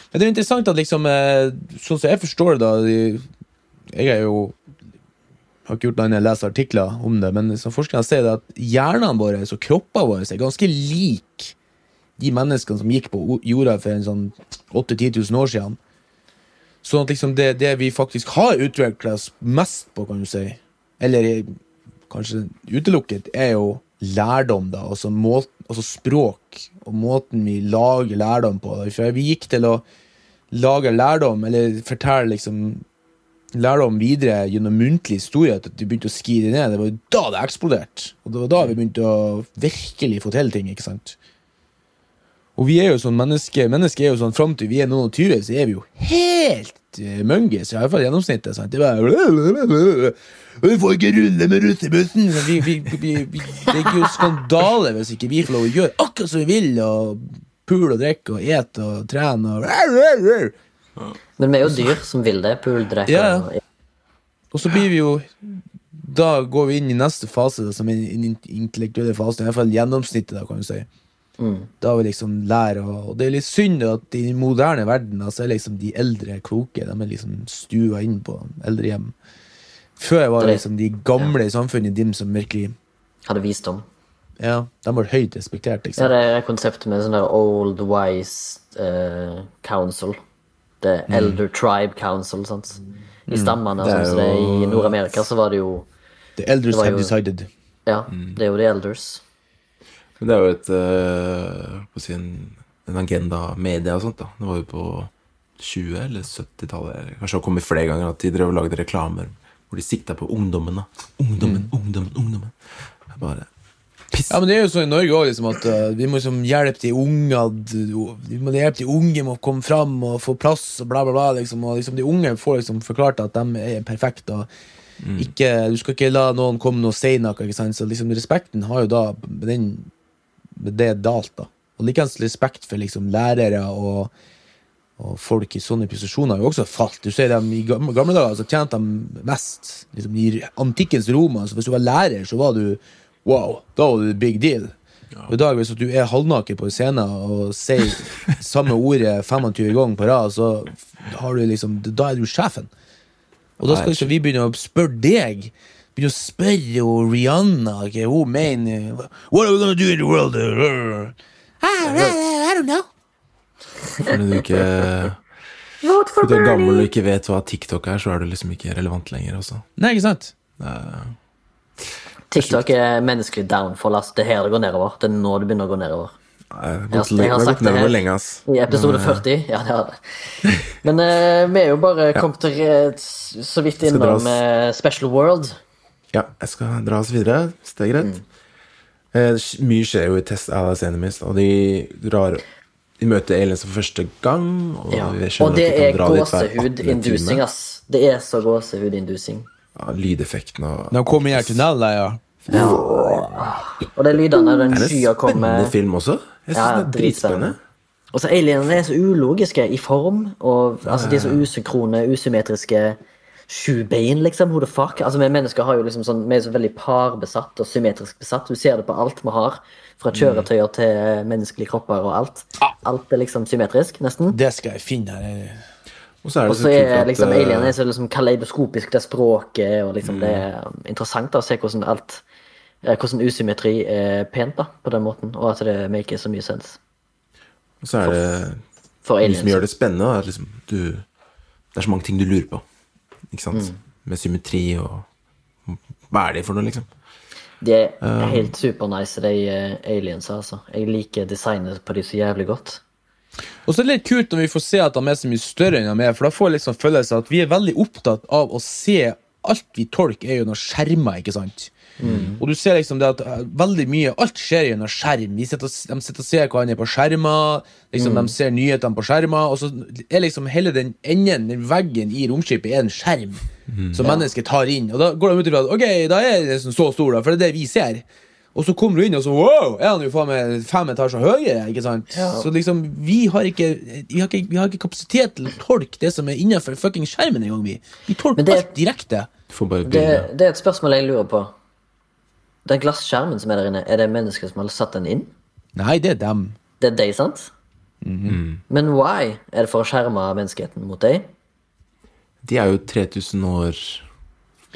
Men det er interessant at liksom eh, Sånn som jeg forstår det, da Jeg er jo har ikke gjort noe annet enn å lese artikler om det, men som forskerne sier det at hjernene våre og kroppene våre er ganske lik de menneskene som gikk på jorda for en sånn 8000-10 000 år siden. Sånn at liksom det, det vi faktisk har utvikla oss mest på, kan du si, eller kanskje utelukket, er jo lærdom, da. Altså, måten, altså språk, og måten vi lager lærdom på. Da. For vi gikk til å lage lærdom, eller fortelle liksom lærdom videre gjennom muntlig historie, at de begynte å skrive ned. Det var jo da det eksploderte. Og det var da vi begynte å virkelig få til ting. ikke sant? Og vi er jo sånn mennesker menneske er jo sånn fram til vi er noen og tyve, så er vi jo helt uh, mungis. I hvert fall gjennomsnittet. sant? Det er bare Vi får ikke rulle med russebussen! Vi, vi, vi, vi, det er jo skandale hvis ikke vi får lov å gjøre akkurat som vi vil, og pule og drikke og ete og trene og Men vi er jo dyr som vil det. Pule, drikke Ja, og så blir vi jo Da går vi inn i neste fase, som er den intellektuelle fasen. I hvert fall gjennomsnittet, da, kan du si. Da vi liksom lærer å Og det er litt synd at i den moderne verden altså, så er liksom de eldre kloke. De er liksom stua inn på eldrehjem. Før var det liksom de gamle i samfunnet, de som virkelig hadde visdom. Ja, de var høyt respektert. Ja, Liksom. det er konseptet med sånn der Old Wise uh, Council. The Elder Elder Tribe Council, sant. I stammene, mm. som det er i Nord-Amerika, så var det jo The elders Det have jo- decided. Ja, det er jo The Elders. Men det er jo et øh, på å si en, en agenda media og sånt, da. Det var jo på 20- eller 70-tallet, kanskje det har kommet flere ganger, at de drev og lagde reklamer hvor de sikta på ungdommen, da. Ungdommen, ungdommen, ungdommen. Bare Piss. Ja, men det er jo sånn i Norge òg, liksom, at uh, vi må liksom hjelpe de unge Vi må hjelpe de unge med å komme fram og få plass og bla, bla, bla. Liksom, og liksom, de unge får liksom forklart at de er perfekte. Og ikke, du skal ikke la noen komme og si noe. Ikke sant? Så liksom, respekten har jo da den, med det dalt. da Og likeens respekt for liksom, lærere og, og folk i sånne posisjoner har jo også falt. Du ser dem I gamle, gamle dager så tjente de mest. Liksom, I antikkens Roma, så hvis du var lærer, så var du Wow, da var det big deal. Ja. I dag, hvis du er halvnaken på scenen og sier samme ordet 25 ganger på rad, så har du liksom, da er du sjefen. Og da skal ikke vi begynne å spørre deg. Begynne å spørre jo Rihanna hva hun mener. What are we gonna do in the world? I, I, I don't know. Fordi du ikke Fordi du er gammel og ikke vet hva TikTok er, så er du liksom ikke relevant lenger også. Nei, ikke sant? TikTok er menneskelig downfall. Altså. Det er her det går nedover. Det er nå det begynner å gå nedover. Nei, Jeg Jeg har- jeg har sagt det her. lenge. I episode eh, 40? Ja, det har det. Men uh, vi er jo bare kommet til, eh, så vidt innom eh, Special World. Ja, jeg skal dra oss videre, hvis det er greit. Mm. Eh, mye skjer jo i Test Alice Enemies, og de drar De møter aliens for første gang, og Ja. vi skjønner Og det at de er er kan dra dit hver 18. gåsehud-inducing, time. ass. Det er så gåsehud-inducing. ja, lydeffekten og De kommer i tunnelen, der, ja. Ja. Og de lydene når den Er det kommer spennende film også? Jeg synes Ja, den er dritspennende. Og så alienene er så ulogiske i form, og altså, de er så usynkrone, usymmetriske. Sju bein, liksom. Who the fuck? Altså, Vi mennesker har jo liksom sånn, vi er så veldig parbesatt og symmetrisk besatt. Du ser det på alt vi har. Fra kjøretøyer til menneskelige kropper og alt. Alt er liksom symmetrisk, nesten. Det skal jeg finne. Og så er det så er at liksom eh, alien er så liksom kaleidoskopisk, det språket, og liksom det er interessant da, å se hvordan alt eh, Hvordan usymmetri er pent da, på den måten, og at det maker så mye sens Og så er det for Det som gjør det spennende, er at liksom, du, det er så mange ting du lurer på. Ikke sant? Mm. Med symmetri og Hva er det for noe, liksom? De er helt supernice, de aliensa, aliens, altså. Jeg liker designet på de så jævlig godt. Og så er det litt kult når vi får se at de er så mye større enn de er, for da får jeg liksom følelse at vi er veldig opptatt av å se Alt vi tolker, er jo noe skjermer, ikke sant? Og du ser liksom det at eh, veldig mye Alt skjer gjennom skjerm. Vi sitter, de sitter og ser hverandre på skjermer, liksom de ser nyhetene på skjermer, og så er liksom hele den enden, den veggen i romskipet, er en skjerm som mennesket tar inn. Og da går de ut ifra at ok, da er det liksom så stor, da, for det er det vi ser. Og så kommer du inn, og så wow, er han jo faen meg fem etasjer høyere. ikke sant? Så liksom, vi har, ikke, vi, har ikke, vi har ikke kapasitet til å tolke det som er innenfor fucking skjermen engang. Vi, vi tolker det- alt direkte. Det, det er et spørsmål jeg lurer på. Den glasskjermen som er der inne, er det mennesker som har satt den inn? Nei, det er dem. Det er deg, sant? Men why? Er det for å skjerme menneskeheten mot deg De er jo 3000 år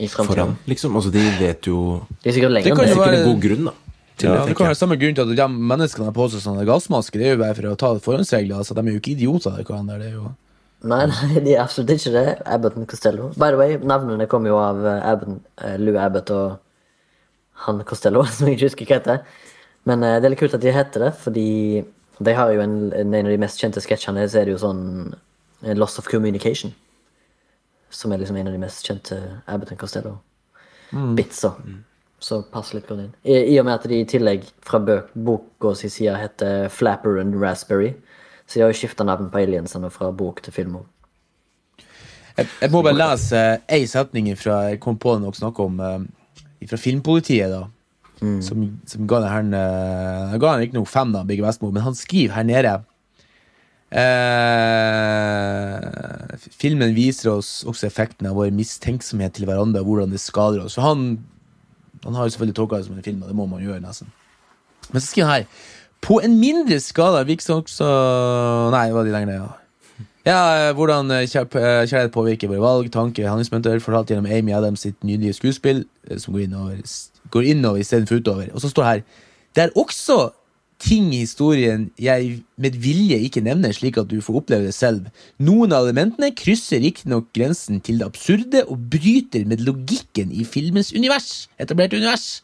i foran, liksom. Altså, de vet jo De er sikkert Det lenger kan enn jo det. Være- en god grunn, da. Til Ja, det, det kan være samme grunn til at de menneskene har på seg sånne gassmasker. Det er jo bare for å ta forhåndsregler. altså De er jo ikke idioter. de kan, det er jo... Nei, nei, de er absolutt ikke det. Abbott og Costello. By the way, navnene kommer jo av eh, Abbott, eh, Lou Abbott og han Costello, som jeg ikke husker hva heter. Men eh, det er litt kult at de heter det, fordi de har jo en, en av de mest kjente sketsjene, så er det jo sånn eh, Loss of Communication. Som er liksom en av de mest kjente Abbott og Costello. Bitser. Så pass litt godt inn. I, I og med at de i tillegg fra bøk, boka si side heter Flapper and Raspberry. Så de har jo skifta navn på aliensene fra bok til film. også. Jeg, jeg må bare lese ei setning fra jeg kom på når dere snakket om eh, fra Filmpolitiet, da. Som, som ga her eh, Jeg ga han ikke noe fem, da, Bigge Westmo, men han skriver her nede eh, Filmen viser oss også effekten av vår mistenksomhet til hverandre og hvordan det skader oss. Så han, han har jo selvfølgelig tolka det som en film, og det må man gjøre, nesten. Men så skriver han her På en mindre skala virker det også Nei, det var de ned, ja. Ja, eh, hvordan eh, eh, kjærlighet påvirker våre valg, tanker, handlingsmønster, fortalt gjennom Amy Adams sitt nydelige skuespill, som går innover, går innover istedenfor utover. Og så står det her Det er også ting i historien jeg med vilje ikke nevner, slik at du får oppleve det selv. Noen av elementene krysser riktignok grensen til det absurde og bryter med logikken i filmens univers. Etablerte univers.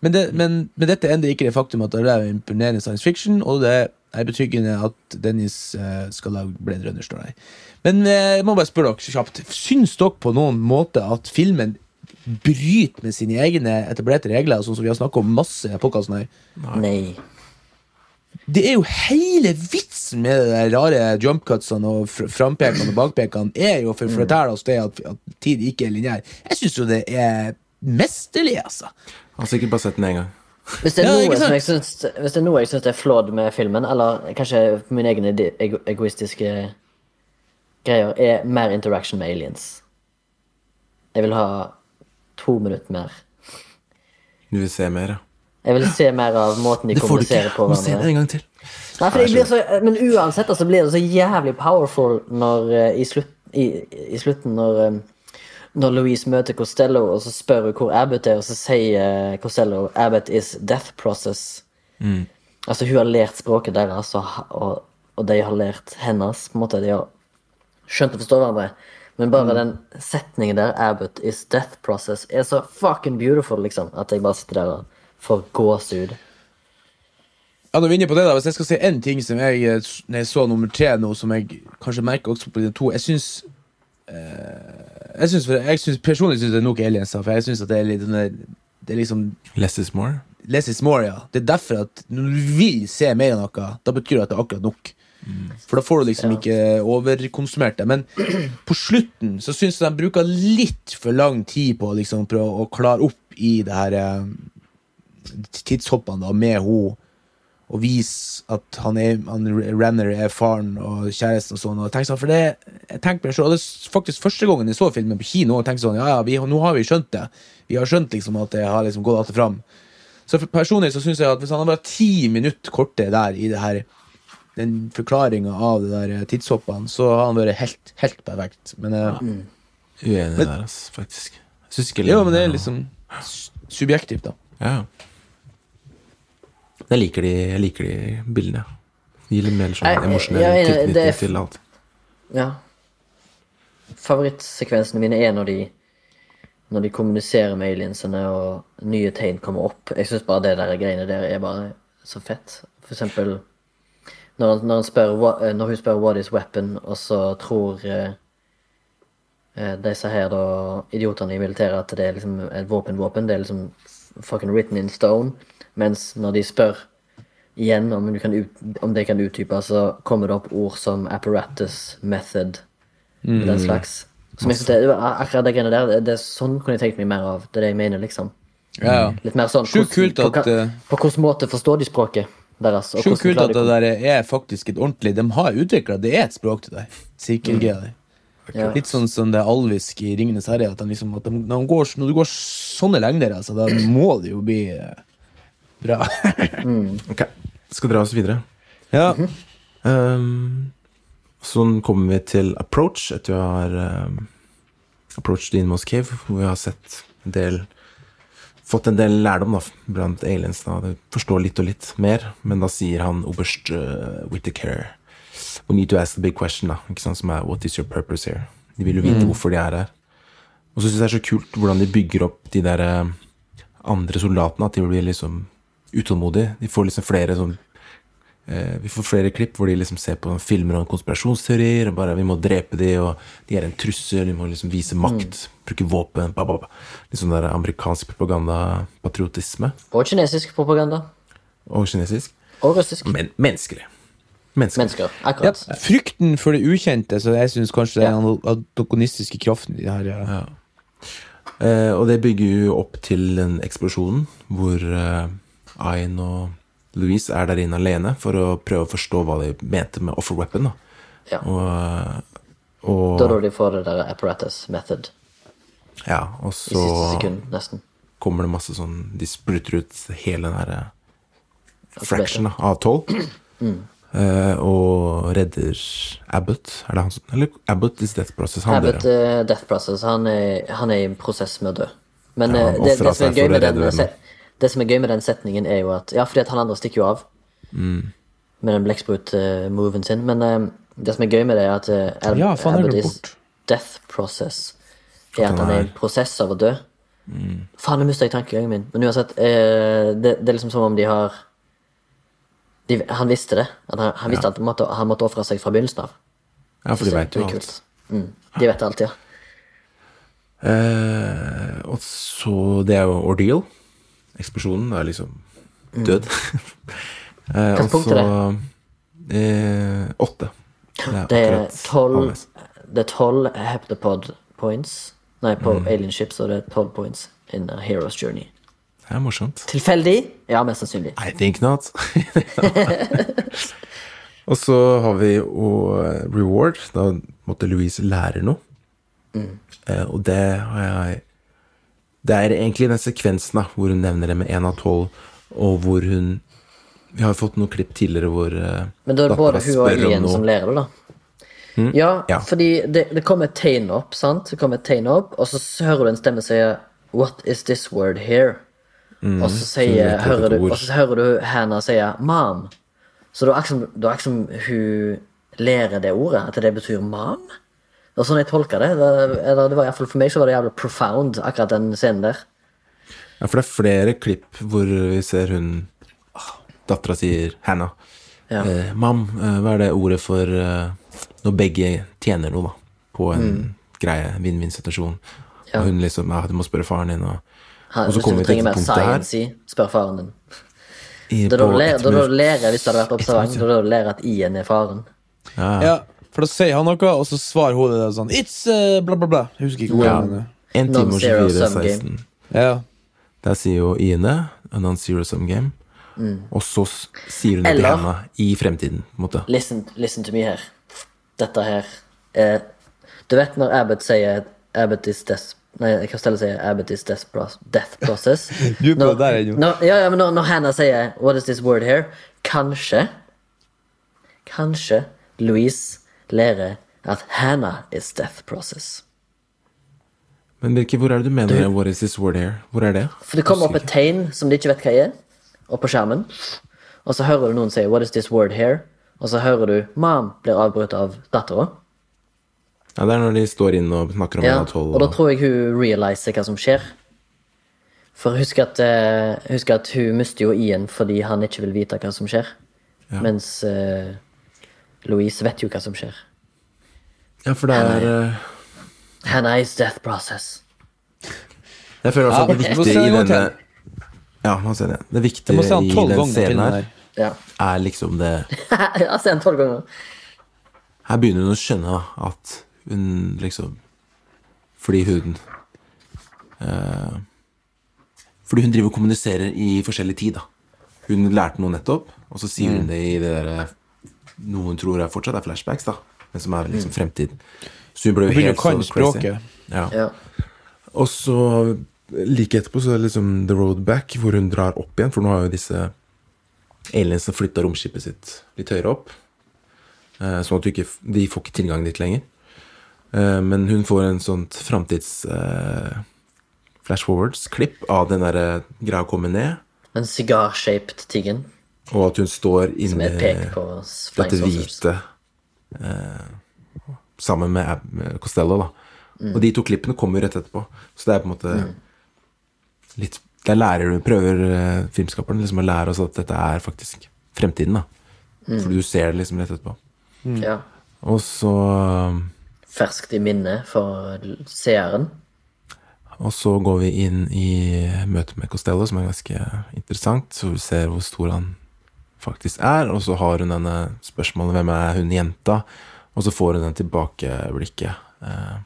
Men, det, men, men dette endrer ikke det faktum at det er imponerende science fiction, og det er betryggende at Dennis eh, skal lage Blade Runner, står det. Men eh, jeg må bare spørre dere kjapt. Syns dere på noen måte at filmen bryter med sine egne etablerte regler, sånn som vi har snakket om masse i kassen her? Nei. Det er jo hele vitsen med de rare jumpcutsene og fr frampekene og bakpekene, er jo for å fortelle oss det at, at tid ikke er lineær. Jeg syns jo det er mesterlig, altså. Jeg har sikkert bare sett den én gang. Hvis det er Ja, noe som jeg syns, hvis det er noe jeg syns er flawed med filmen, eller kanskje min egen ego egoistiske greier, er mer interaction med aliens. Jeg vil ha to minutter mer. Du vil se mer, ja. Jeg vil se mer av måten de kommuniserer på. Det får du ikke. Du må se det en gang til. Nei, for jeg blir så, men uansett altså, blir det så jævlig powerful når, eh, i, slutt, i, i slutten når, eh, når Louise møter Costello, og så spør hun hvor Abbott er, og så sier eh, Costello Abbott is death process. Altså hun har lært språket deres, og, og, de har lært hennes. på en måte, De har skjønt å forstå hverandre. Men bare den setningen der, Abbott is death process, er så fucking beautiful, liksom. At jeg bare sitter der og får gåsehud. Ja, når vi er inne på det da, Hvis jeg skal si én ting som jeg eh, når jeg så nummer tre nå, som jeg kanskje merker også på de to Jeg syns eh, Jeg synes, jeg synes, personlig syns det er nok aliens, for jeg syns at det er litt sånn Det er liksom Less is more. Less is more, ja. Det er derfor at når du vil se mer av noe, da betyr det at det er akkurat nok. For da får du liksom ikke overkonsumert det. Men på slutten så syns jeg de bruker litt for lang tid på å liksom prøve å klare opp i det her eh, tidshoppene da, med henne. Og vise at han er, han, Renner er faren og kjæresten og sånn. Og jeg sånn, for det, jeg tenker meg selv, og det er faktisk første gangen jeg så filmen på kino, og tenkte sånn, ja, ja, vi, nå har vi skjønt det. Vi har skjønt liksom at det har liksom gått alt fram. Så for- personlig så synes jeg at hvis han hadde vært ti minutter kortere der i det her den forklaringa av det der tidshoppene, så har han vært helt, helt perfekt. Men, eh, Uenig Men- der, altså, faktisk. Jeg synes ikke jo, men det er liksom subjektivt, da. Ja. Jeg liker de, jeg liker de bildene. De gir litt mer sånn emosjonell tilknytning til alt. Ja. Favorittsekvensene mine er når de Når de kommuniserer med aliensene og nye tegn kommer opp. Jeg syns bare det der greiene der er bare så fett. For eksempel når, han, når, han spør, eh, når hun spør 'what is weapon', og så tror eh, eh, disse her da, idiotene i militæret at det er liksom et våpen-våpen. Det er liksom fucking written in stone. Mens når de spør igjen om, du kan ut, om det kan utdype, så kommer det opp ord som apparatus, method, Mm. den slags. Som jeg synes det, akkurat det greiene der, det, det sånn kunne jeg tenkt meg mer av. Det er det jeg mener, liksom. Ja, ja. Litt mer sånn Sjukt kult at, På, eh, på hvilken måte forstår de språket deres? Sjukt kult at det der er faktisk et ordentlig De har utvikla det er et språk til deg. Sirkelgreia der. Ja. Litt sånn som det alvisk i Ringenes herre. At, de liksom, at de, når, de går, når du går sånne lengder, altså, da må det jo bli eh, bra. Ok, skal dra oss videre. ja. Um, sånn kommer vi til Approach, etter vi har um, approached Dean Moss Cave, hvor vi har sett en del Fått en del lærdom da, blant aliens. da, Det Forstår litt og litt mer, men da sier han oberst uh, Whittaker We need to ask the big question, da, ikke sant, som er What is your purpose here? De vil jo vite hvorfor de er her. Og så syns jeg det er så kult hvordan de bygger opp de der eh, andre soldatene, at de blir liksom utålmodige. De får liksom flere sånn Eh, vi får flere klipp hvor de liksom ser på filmer om konspirasjonsteorier. og bare Vi må drepe de, og de er en trussel, vi må liksom vise makt, bruke våpen ba, ba, ba. Litt sånn der amerikansk propaganda, patriotisme. Og kinesisk propaganda. Og kinesisk. Og russisk. Men menneskelig. Menneskelig. Mennesker. Ja, frykten for det ukjente, så jeg syns kanskje det er den antagonistiske kraften i det her. Ja. Eh, og det bygger jo opp til den eksplosjonen hvor eh, Ayn og Louise er der inne alene for å prøve å forstå hva de mente med offer weapon. Da. Ja. Og, og Da når de får det der apparatus method Ja, og i så siste sekund, nesten. kommer det masse sånn De spruter ut hele den her eh, fraction av tolv. Eh, og redder Abbott. Er det han som Eller Abbott is death process. Han Abbott dør. eh, Death Process, han er, han er i en prosess med å dø. Men Ja, det, det, som er gøy med den, det som er gøy med den setningen, er jo at Ja, fordi at han andre stikker jo av Mm. med den blekksprut-moven sin. Men eh, det som er gøy med det, er at uh, Al Ja, faen, jeg Abbott glemte is bort. death process er at han er i en prosess av å dø. Mm. Faen, nå mista jeg tankegangen min. Men uansett, uh, det, det er liksom som om de har de, Han visste det. At han, han visste at han måtte, han måtte ofre seg fra begynnelsen av. Ja, for de vet jo alt. Mm. De vet alt, ja. Uh, og så Det er jo ordeal. Eksplosjonen er liksom død. eh, og er så eh, Åtte. Det er akkurat tolv. Det er tolv heptapod points. Nei, på Mm. Alien Ship så er tolv points in a hero's journey. Det er morsomt. Tilfeldig? Ja, mest sannsynlig. I think not. og så har vi jo eh, reward. Da måtte Louise lære noe. Eh, og det har jeg Det er egentlig den sekvensen da, hvor hun nevner det med én av tolv, og hvor hun Vi har jo fått noen klipp tidligere hvor eh, Men da er det både hun og noe. som lærer det, da. Ja, Mm. Ja. fordi det, det kommer et tegn opp, sant? Det kommer et tegn opp, og så hører du en stemme si What is this word here? og så sier, Mm. hører du, og så hører du Hannah si Mom. Så det er akkurat som- det er akkurat som hun lærer det ordet, at det betyr mom. Og sånn jeg tolka det. det eller det var i hvert fall For meg så var det jævlig profound, akkurat den scenen der. Ja, for det er flere klipp hvor vi ser hun Dattera sier Hannah. Ja. Eh, Mam, eh, hva er det ordet for eh, når begge tjener noe, da? På en greie, en vinn-vinn-situasjon. Mm. Ja. Og hun liksom Ja, du må spørre faren din, og Og så kommer vi til dette punktet her. science i, spør faren din. i, Da du da du lærer hvis du hadde vært observant, da da er det å lære at I-en er faren. Ja. Ja, for da sier han noe, og så svarer hun det sånn It's uh, bla, bla, bla. Jeg husker ikke hva Ja. det er. En time og 24, 16. Ja. Der sier jo Ine a non-zero sum game. Og så sier hun det til henne i fremtiden. måte. Listen, listen to me her. Dette her er Du vet når Abbott sier Abbott is death Nei, Costello sier Abbott is death, pro- death process. Du er på Når- der ennå. når- Ja, ja, men når, når Hannah sier What is this word here? Kanskje Kanskje Louise lærer at Hannah is death process. Men Birke, hvor er det du mener What is this word here? Hvor er det? For det kommer opp et tegn som de ikke vet hva er, og på skjermen. Og så hører du noen si 'What is this word here?' Og så hører du 'Mom' blir avbrutt av dattera. Ja, Det er når de står inne og snakker om Ja, tolv. og da tror jeg hun realiser hva som skjer. For husk at, eh, husk at hun mister jo Ian fordi han ikke vil vite hva som skjer. Mens eh, Louise vet jo hva som skjer. Ja, for det er eh, Hannah is death process. Jeg føler også at det Ja, viktige i denne Ja, må ser det. Det Jeg viktige i den scenen her. Ja. er liksom det Jeg har sett den tolv ganger. Her begynner hun å skjønne at hun liksom Fordi hun uh, Fordi hun driver og kommuniserer i forskjellig tid, da. Hun lærte noe nettopp, og så sier hun det i det derre Noe hun tror jeg fortsatt er flashbacks, da, men som er liksom fremtiden. Så hun ble jo helt sånn så crazy. Ja. Ja. Og så like etterpå så er det liksom The Road Back, hvor hun drar opp igjen, for nå har jo disse aliensene flytta romskipet sitt litt høyere opp. Eh, sånn at du ikke, de får ikke tilgang dit lenger. Eh, men hun får en sånt framtids eh, flash forwards-klipp av den der greia å komme ned, En cigar-shaped tiggen og at hun står som inni dette hvite eh, sammen med, Ab- med Costello, da. Og de to klippene kommer jo rett etterpå. Så det er på en måte litt Der lærer du, prøver eh, filmskaperen liksom å lære oss at dette er faktisk fremtiden, da. For du ser det liksom rett etterpå. Ja. Og så Ferskt i minne for seeren. Og så går vi inn i møtet med Costello, som er ganske interessant. Så vi ser hvor stor han faktisk er. Og så har hun denne spørsmålet 'Hvem er hun jenta?' Og så får hun den tilbakeblikket. Eh,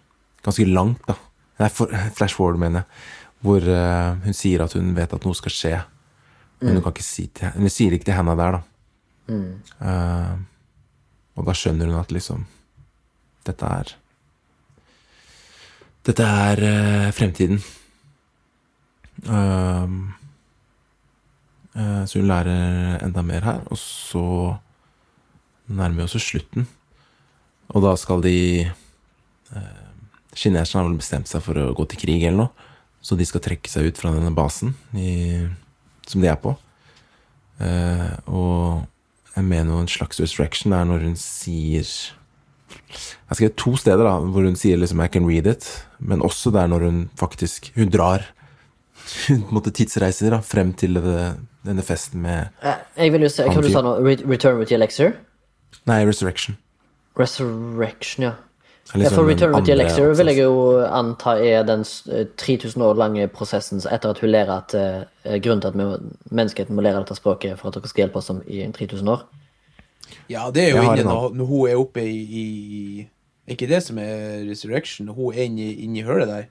ganske langt, da. Nei, for, flash forward, mener jeg. Hvor eh, hun sier at hun vet at noe skal skje. Men hun kan ikke si til Hun sier ikke til henne der, da. Eh, og da skjønner hun at liksom Dette er dette er eh, fremtiden. Eh, så hun lærer enda mer her, og så nærmer vi oss slutten. Og da skal de uh, Kineserne har vel bestemt seg for å gå til krig eller noe, så de skal trekke seg ut fra denne basen i, som de er på. Eh, og jeg mener en slags restriction er når hun sier jeg har skrevet to steder da, hvor hun sier liksom 'I can read it', men også der når hun faktisk Hun drar Hun måtte tidsreiser da, frem til det, denne festen med Eh, Jeg vil jo se, Hva du sa nå? Return with the Elixir? Nei, Resurrection. Resurrection, ja. Er Ja, liksom for Return with the Elixir vil jeg jo anta er den eh, 3000 år lange prosessen etter at hun lærer at uh, grunnen til at vi, menneskeheten må lære dette språket for at dere skal hjelpe oss om, i 3000 år. Ja, det er jo inne når, når hun er oppe i, i ikke det som er Resurrection? Hun er inni, inni hølet der?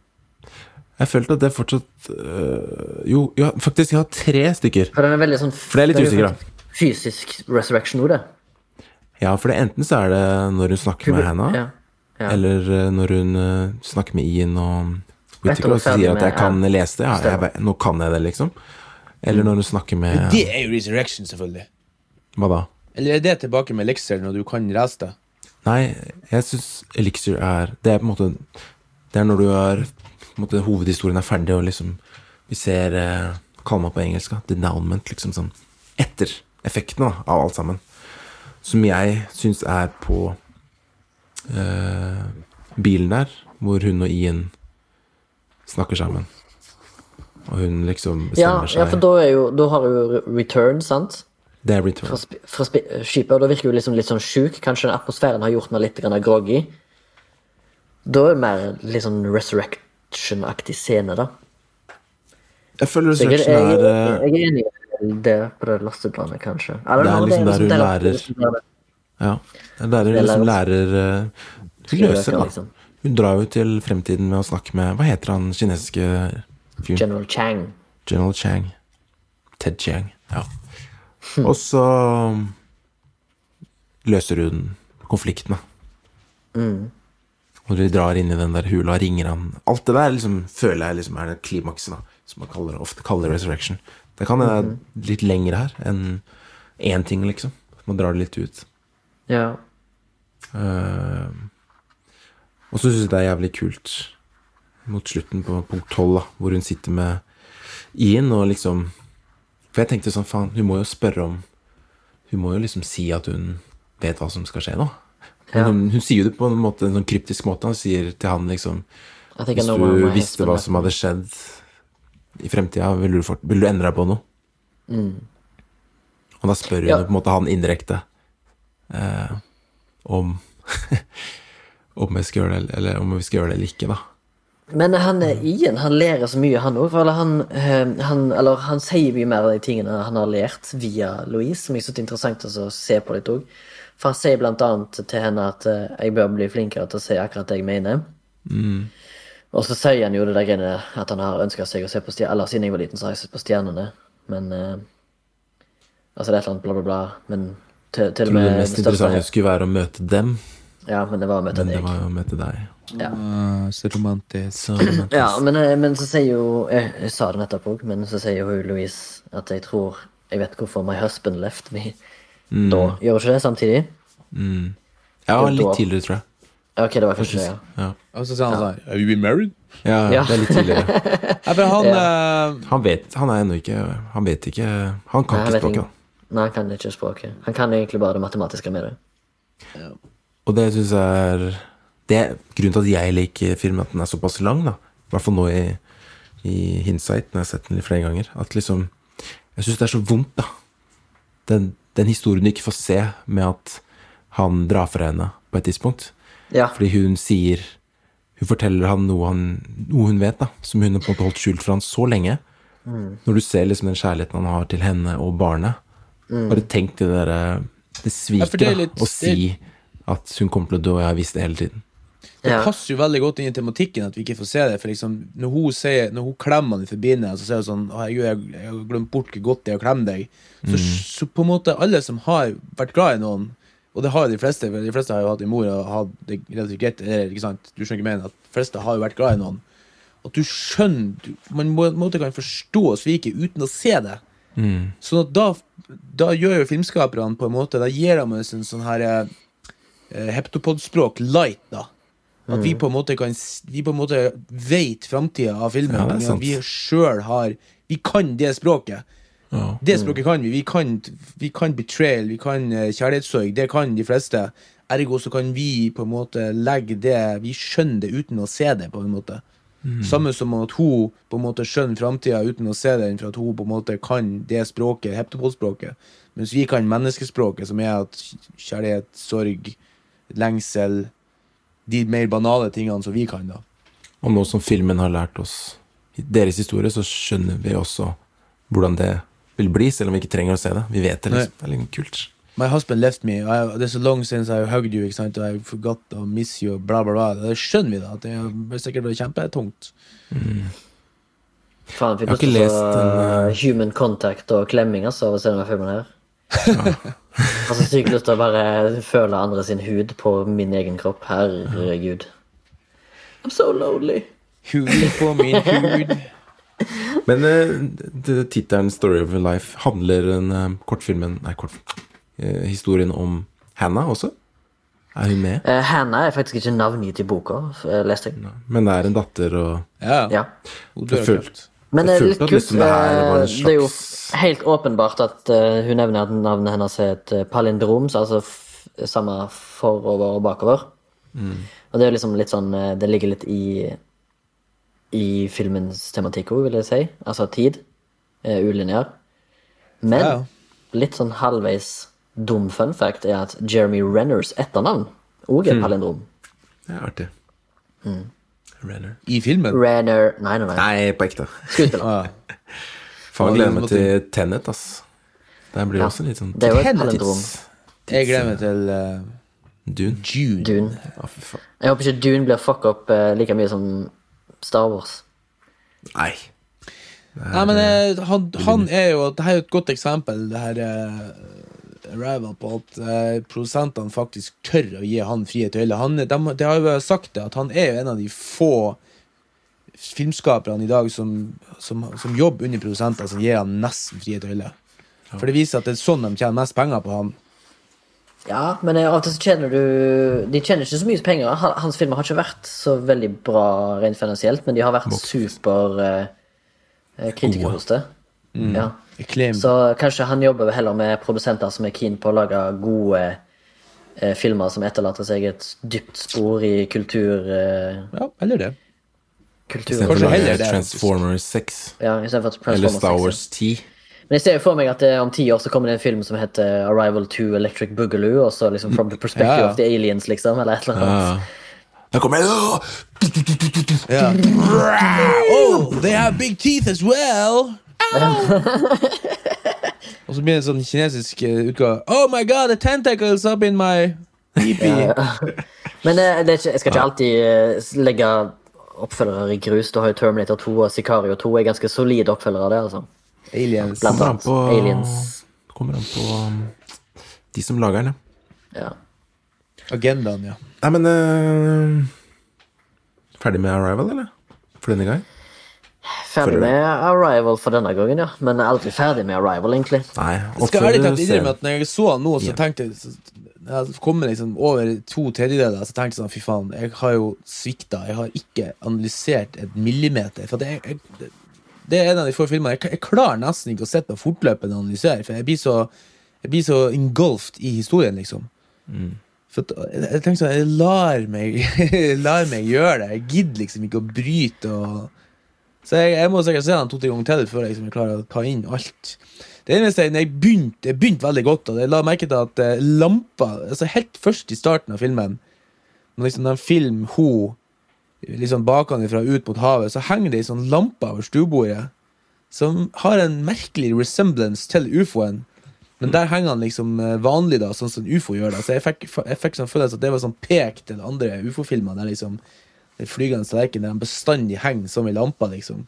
Jeg følte at det fortsatt øh, Jo, ja, faktisk, jeg har tre stykker. For den er veldig sånn For det er litt usikker, da. Fysisk resurrection-ord, det. Ja, for det enten så er det når hun snakker med henne, Ja. ja. eller øh, når hun uh, snakker med Ian og Whittaker er og sier at jeg kan ja. lese det. Ja, jeg, nå kan jeg det, liksom. Eller når hun snakker med Det er jo Resurrection, selvfølgelig. Hva da? Eller er det tilbake med Elixir når du kan lese det? Nei, jeg syns Elixir er Det er på en måte Det er når du en måte, Hovedhistorien er ferdig, og liksom Vi ser eh, Kall meg på engelsk, denouement. Liksom sånn. Etter effekten da, av alt sammen. Som jeg syns er på eh, bilen der, hvor hun og Ian snakker sammen. Og hun liksom Ja, seg ja, for da, jo, da har hun jo return, sant? Det er return. Fra, fra skipet, og da virker hun liksom litt sånn sjuk. Kanskje den atmosfæren har gjort henne litt groggy. Da er det mer litt sånn resurrection-aktig scene, da. Jeg føler Så jeg, er- Resurrection jeg, er eh, er enig i det på det lasteplanet, kanskje. Eller, Det er know, liksom der hun der- lærer- Ja. Det er der hun er liksom lærer- lærer eh, Hun løser det, liksom. da. Hun drar jo til fremtiden med å snakke med Hva heter han kinesiske fyren? General Chang. General Chang. Ted Chang. Ja. Hm. Og så løser hun konflikten, da. Mm. Og de drar inn i den der hula, ringer han Alt det der liksom, føler jeg liksom er det klimakset, da. Som man kaller, ofte kaller resurrection. Det kan være Mhm. litt lengre her enn én ting, liksom. Man drar det litt ut. Ja. Uh, og så syns jeg det er jævlig kult mot slutten på punkt 12, hvor hun sitter med Ian og liksom For jeg tenkte sånn, faen, hun må jo spørre om Hun må jo liksom si at hun vet hva som skal skje nå. Ja. hun, hun sier jo det på en måte, en sånn kryptisk måte. Han sier til han liksom Hvis du visste hva som hadde skjedd i fremtida, ville du, fort- ville du endre deg på noe? Og da spør hun Mm. Ja. på en måte han indirekte eh, om Om jeg skal gjøre det, eller om vi skal gjøre det eller ikke, da. Men han er Ian, han lærer så mye, han òg. Han, eh, han, eller han sier mye mer av de tingene han har lært via Louise, som jeg syns er interessant å se på litt òg. For han sier blant annet til henne at eh, jeg bør bli flinkere til å si akkurat det jeg mener. Og så sier han jo det der greiene at han har ønska seg å se på stjernene. Eller siden jeg var liten, så har jeg sett på stjernene, men eh, Altså det er et eller annet bla, bla, bla. Men til, til og Tror med det mest interessante skulle være å møte dem, Ja, men det var å møte men det deg. var jo å møte deg. Ah, så romantisk. Så, romantisk. Ja, men, eh, men så sier jo Jeg, jeg sa det nettopp òg, men så sier jo Louise at jeg tror Jeg vet hvorfor my husband left me. Da gjør ikke det samtidig? ja, Og litt tidligere, tror jeg. Ok, det var kanskje det, ja. Ja, Og så sier han sånn Have you been married? ja, Ja. det er litt tidligere. Ja, men han eh, Han vet Han er ennå ikke Han vet ikke Han kan Nei, ikke språket. da. Nei, han kan ikke språket. Han kan egentlig bare det matematiske med det. Og det syns jeg er Det er grunnen til at jeg liker filmen, at den er såpass lang, da. I hvert fall nå i, i Hindsight, når jeg har sett den litt flere ganger. At liksom Jeg syns det er så vondt, da. Den, den historien du ikke får se med at han drar fra henne på et tidspunkt. Ja. Fordi hun sier Hun forteller han noe, han, noe hun vet, da, som hun har på en måte holdt skjult for han så lenge. Når du ser liksom den kjærligheten han har til henne og barnet. Bare tenk det derre Det Ja, sviket, for det er da. Å si at hun kommer til å dø, og jeg har visst det hele tiden. Det Ja. passer jo veldig godt inn i tematikken at vi ikke får se det. For liksom, Når hun sier Når hun klemmer han i forbindelse, så sier hun sånn «Å, Herregud, jeg, jeg har glemt bort hvor godt det er å klemme deg. Så, så på en måte alle som har vært glad i noen, og det har jo de fleste, for de fleste har jo hatt en mor og hatt det relativt greit, ikke sant? Du skjønner ikke mener, at de fleste har jo vært glad i noen. At du skjønner du, Man på en måte kan forstå sviket uten å se det. Sånn at da, da gjør jo filmskaperne på en måte Da gir de oss en sånn her eh, heptopodspråk light, da. At vi på en måte kan Vi på en måte vet framtida av filmen. Ja, at vi sjøl har Vi kan det språket. Ja. Det språket kan vi. Vi kan, vi kan betrayal, vi kan eh, kjærlighetssorg. Det kan de fleste. Ergo så kan vi på en måte legge det Vi skjønner det uten å se det, på en måte. Samme som at hun på en måte skjønner framtida uten å se den, for at hun på en måte kan det språket, heptopodspråket. Mens vi kan menneskespråket, som er at kjærlighet, sorg, lengsel De mer banale tingene som vi kan, da. Og nå som filmen har lært oss deres historie, så skjønner vi også hvordan det vil bli, selv om vi ikke trenger å se det. Vi vet det, liksom. Det er litt kult. My husband left me. I, this is long since I hugged you. Ikke sant? I forgot to miss you. Bla, bla, bla. Det skjønner vi, da. Det er sikkert kjempetungt. Mm. Faen, fikk Jeg har lyst til human contact og klemming altså, av å se denne filmen her. altså sykt lyst til å bare føle andre sin hud på min egen kropp. Herregud. I'm so lonely. Huden på min hud. Men uh, tittelen 'Story of Your Life' handler den uh, kortfilmen Nei, kortfilm. Uh, historien om Hannah også? Er hun med? Uh, Hannah er faktisk ikke navngitt i boka, eh, leste jeg. Men det er en datter og Ja. Ja. Hun dør. Men det er litt kult. liksom det eh, Det er jo helt åpenbart at uh, hun nevner at navnet hennes er et eh, palindrom, så altså samme forover og bakover. Og det er liksom litt sånn eh, Det ligger litt i i filmens tematikk òg, vil jeg si. Altså tid. Eh, ulineær. Men Ja, ja. litt sånn halvveis dum fun fact er at Jeremy Renners etternavn òg er palindrom. Det er artig. Renner. I filmen. Renner Nei, nei, nei. Nei, på ekte. Skuespiller. Ah. Faen, gleder meg til Tenet, ass. Det blir Ja. også litt sånn Det er jo et palindrom. Jeg gleder meg til uh, Dune. Dune. Dune. Oh. Jeg håper ikke Dune blir fucka opp uh, like mye som Star Wars. Nei. Nei, men uh, han, han er jo Det her er jo et godt eksempel, det her eh, Arrival, på at eh, produsentene faktisk tør å gi han frie tøyler. Han, de, de har jo sagt det, at han er jo en av de få filmskaperne i dag som, som, som jobber under produsenter, som gir han nesten frie tøyler. For det viser at det er sånn de tjener mest penger på han. Ja, men eh, av og til så tjener du De tjener ikke så mye penger. Hans filmer har ikke vært så veldig bra rent finansielt, men de har vært super eh, kritikerroste. Mm. Ja. Acclaim. Så kanskje han jobber heller med produsenter som er keen på å lage gode eh, filmer som etterlater seg et dypt spor i kultur... Eh, Ja, eller det. kultur Istedenfor det, Transformers 6. ja, i stedet for Eller Transformers Star 6. Wars 10. Men jeg ser jo for meg at eh, om ti år så kommer det en film som heter Arrival to Electric Boogaloo, og så liksom From the Perspective Ja, ja. of the Aliens, liksom, eller et eller annet. Ja. Da kommer jeg Åh! Ja. Oh, they have big teeth as well! Og så blir det en sånn kinesisk eh, utgave. Oh my god, the tentacles up in my pee-pee. Men eh, det ikke, jeg skal ikke alltid eh, legge oppfølgere i grus. Du har jo Terminator 2 og Sicario 2 er ganske solide oppfølgere av det, altså. Aliens. Blant Kommer an annet på Aliens. Kommer an på um, de som lager den, ja. Ja. Agendaen, ja. Nei, men uh, Ferdig med Arrival, eller? For denne gang? Ferdig med Arrival for denne gangen, ja. Men aldri ferdig med Arrival, egentlig. Nei. Jeg skal ærlig talt innrømme at når jeg så han nå, så Ja. tenkte jeg så, Når jeg kom liksom over to tredjedeler, så tenkte jeg sånn Fy faen, jeg har jo svikta. Jeg har ikke analysert et millimeter. For det, jeg, det, det er en av de få filmene jeg, jeg klarer nesten ikke å sitte og fortløpende analysere, for jeg blir så Jeg blir så engulfed i historien, liksom. For at, jeg, jeg tenker sånn Jeg lar meg jeg lar meg gjøre det. Jeg gidder liksom ikke å bryte og Så jeg, jeg må sikkert se den to-tre ganger til før jeg liksom klarer å ta inn alt. Det eneste jeg, jeg begynte, veldig godt, og jeg la merke til at eh, lampa altså Helt først i starten av filmen, når liksom de filmer hun liksom bakenfra ut mot havet, så henger det ei sånn lampe over stuebordet som har en merkelig resemblance til ufoen. Men der henger han liksom eh, vanlig, da, sånn som ufo gjør. da Så jeg fikk, jeg fikk sånn følelse at det var sånn pek til andre ufo-filmer. Der liksom det flygende tallerken der de bestandig henger som i lampa, liksom.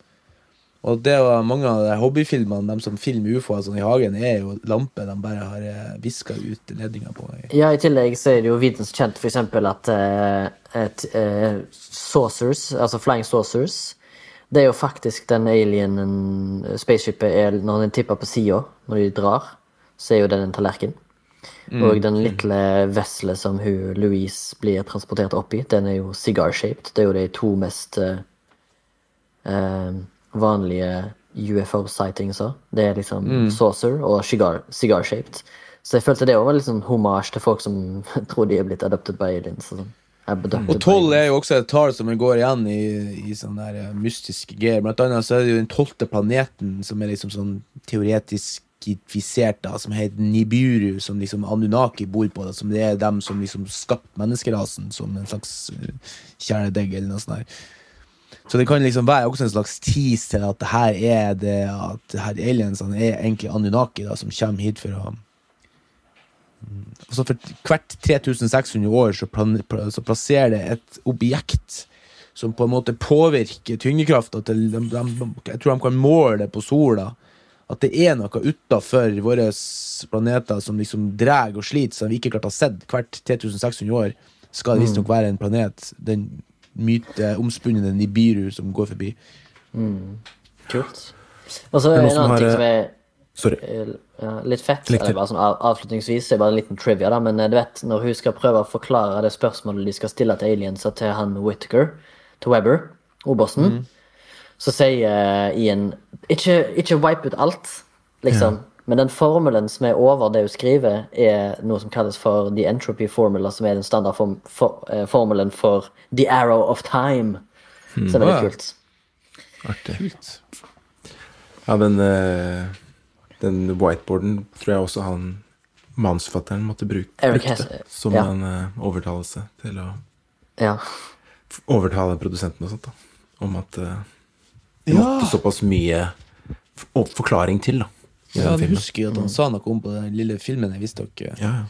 Og det var mange av de hobbyfilmene, de som filmer ufoer sånn i hagen, er jo lamper de bare har eh, viska ut ledninga på. Ja, I tillegg så er det jo vitenskjent for eksempel at eh, et, eh, saucers, altså flying saucers, det er jo faktisk den alienen spaceshipet er når den tipper på sida, når de drar, så er jo den en tallerken. Og den lille vesle som hun Louise blir transportert opp i, den er jo cigar-shaped. Det er jo de to mest eh, eh, vanlige UFO-sightingsa. Det er liksom saucer og cigar- cigar-shaped. Så jeg følte det var litt sånn homasj til folk som tror de er blitt adopted by aliens. Og sånn. Og tolv er jo også et tall som går igjen i, i sånne der eh, mystiske greier. Blant annet så er det jo den tolvte planeten som er liksom sånn teoretisk ifisert, da, som heter Nibiru, som liksom Anunnaki bor på. Da, som det er dem som liksom skapte menneskerasen som en slags eh, kjæledegg eller noe sånt. der. Så det kan liksom være også en slags tease til at det her er det at det her aliensene er egentlig Anunnaki, da, som kommer hit for å Altså For hvert 3600 år så, plan, så plasserer det et objekt som på en måte påvirker tyngdekrafta til de, de, Jeg tror de kan måle det på sola. At det er noe utafor våre planeter som liksom drar og sliter, som vi ikke klart har sett hvert 3600 år. Skal det visstnok være en planet. Den myteomspunne Nibiru som går forbi. Kult. Og så en annen ting som er Sorry. eh, ja, litt fett. Litt eller bare sånn av, Avslutningsvis er bare en liten trivia, da, men eh, du vet, når hun skal prøve å forklare det spørsmålet de skal stille til aliensa til han Whittaker, til Webber, obersten, så sier eh, Ian ikke, ikke wipe ut alt, liksom. Men den formelen som er over det hun skriver, er noe som kalles for the entropy formula, som er den standardformelen for, eh, formelen for the arrow of time. Så det er litt kult. Artig. Ja, den, eh, den whiteboarden tror jeg også han manusforfatteren måtte bruke Eric som ja. en eh, overtalelse til å Ja. overtale produsenten og sånt, da. Om at det Ja. måtte såpass mye forklaring til, da. Ja, jeg husker at han sa noe om på den lille filmen. Jeg visste ikke Ja, ja.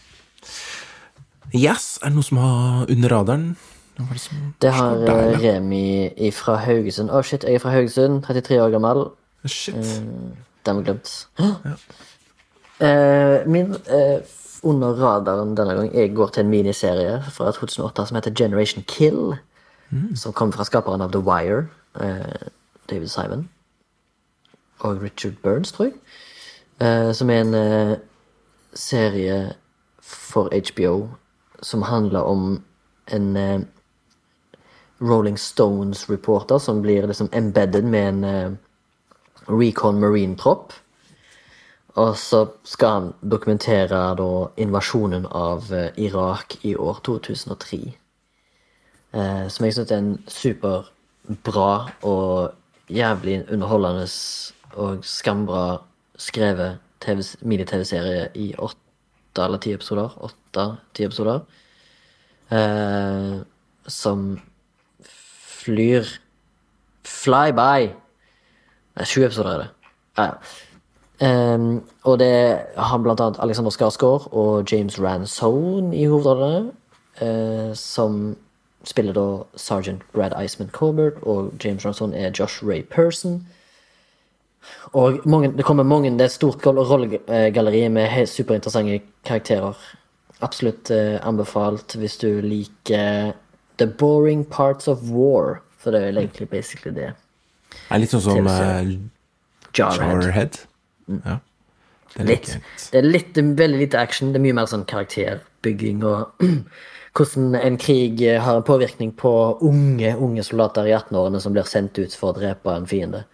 Yes, er det noe som har under radaren? Det Det har der, eh. Remi fra Haugesund. Å, shit, jeg er fra Haugesund. 33 år gammel. Shit. Den var glemt. Eh, min uh, under radaren denne gang Jeg går til en miniserie fra 2008 som heter Generation Kill. Som kommer fra skaperen av The Wire. eh, David Simon. Og Richard Burns, tror jeg. Eh, som er en eh, serie for HBO som handler om en eh, Rolling Stones-reporter som blir liksom embedded med en Recon Marine-tropp. Og så skal han dokumentere da invasjonen av Irak i år 2003. Eh, som jeg syns er en superbra og jævlig underholdende og skambra skrevet TV mini-TV-serie i åtte eller ti episoder. Åtte-ti episoder. Eh, som flyr Fly by! Nei, sju episoder er det. Ja, ja. Um, og det har blant annet Alexander Skarsgård og James Ransone i hovedrollene. Uh, som spiller da sergeant Brad Iceman Colbert, og James Johnson er Josh Ray Person. Og mange, det kommer mange, det er et stort rollegalleri med superinteressante karakterer. Absolutt eh, anbefalt hvis du liker The Boring Parts of War. For det er egentlig basically det. Det er litt sånn som uh, Jarhead. Jarhead. Ja. Det er Litt. Det er litt, det er veldig lite action. Det er mye mer sånn karakterbygging og hvordan en krig eh, har en påvirkning på unge unge soldater i 18-årene som blir sendt ut for å drepe en fiende.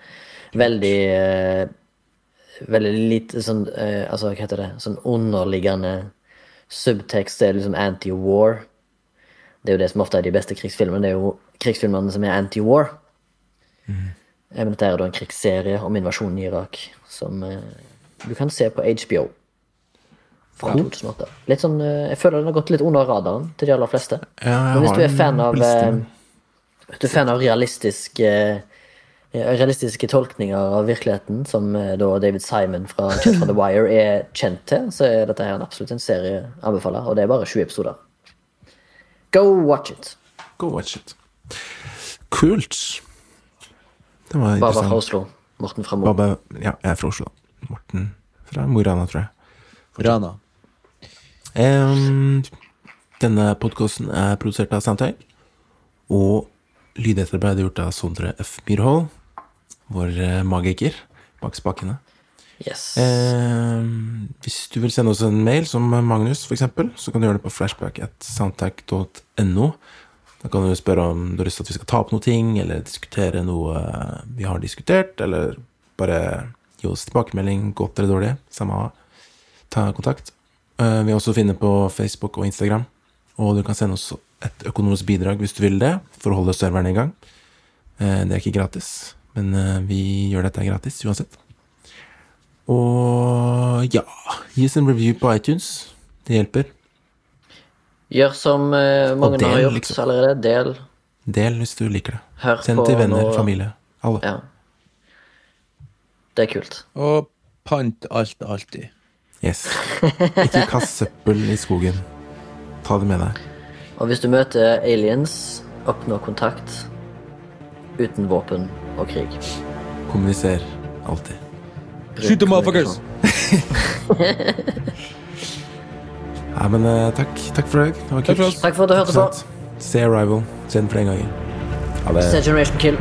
Veldig eh, Veldig lite sånn eh, Altså, hva heter det? Sånn underliggende subtekst. Det er liksom anti-war. Det er jo det som ofte er de beste krigsfilmene. Det er jo krigsfilmene som er anti-war. Mm. Men dette er da en krigsserie om invasjonen i Irak som du kan se på HBO. Fra 2008. Litt sånn, eh, jeg føler den har gått litt under radaren til de aller fleste. Ja, Men hvis du er fan av, eh, du er fan av realistisk, eh, realistiske tolkninger av virkeligheten, som eh, da David Simon fra Chet from The Wire er kjent til, så er dette her en absolutt en serie anbefaler, og det er bare 20 episoder. Go watch it. Go watch it. Kult. Det var Baba fra. Oslo. Morten fra Mo. Baba, ja, jeg er fra Oslo. Morten fra Mo i Rana, tror jeg. Rana. Em, denne podkasten er produsert av Soundtime, og lydetterarbeid er gjort av Sondre F. Myrhold, vår eh, magiker bak spakene. Yes. Em, hvis du vil sende oss en mail, som Magnus eksempel, så kan du gjøre det på flashback Da kan du spørre om du har lyst til at vi skal ta opp noe ting, eller diskutere noe eh, vi har diskutert, eller bare gi oss tilbakemelding, godt eller dårlig, samme. Ta kontakt. Eh, Vi er også å finne på Facebook og Instagram, og du kan sende oss et økonomisk bidrag hvis du vil det, for å holde serveren i gang. Eh, Det er ikke gratis, men eh, vi gjør dette gratis uansett. Og ja, gi oss en review på iTunes. Det hjelper. Gjør som mange del, har gjort liksom. allerede. Del. Del hvis du liker det. Hør Send på til venner, noe- familie. Alle. Ja. Det er kult. Og pant alt alltid. Yes. Ikke kast søppel i skogen. Ta det med deg. Og hvis du møter aliens, oppnå kontakt uten våpen og krig. Kommuniser alltid. Skyt them motherfuckers! Nei, men eh, takk. Takk for deg Det var Takk for kult. Takk for at du hørte på. Se Arrival. Se den flere ganger. Ha det. Se Generation Kill.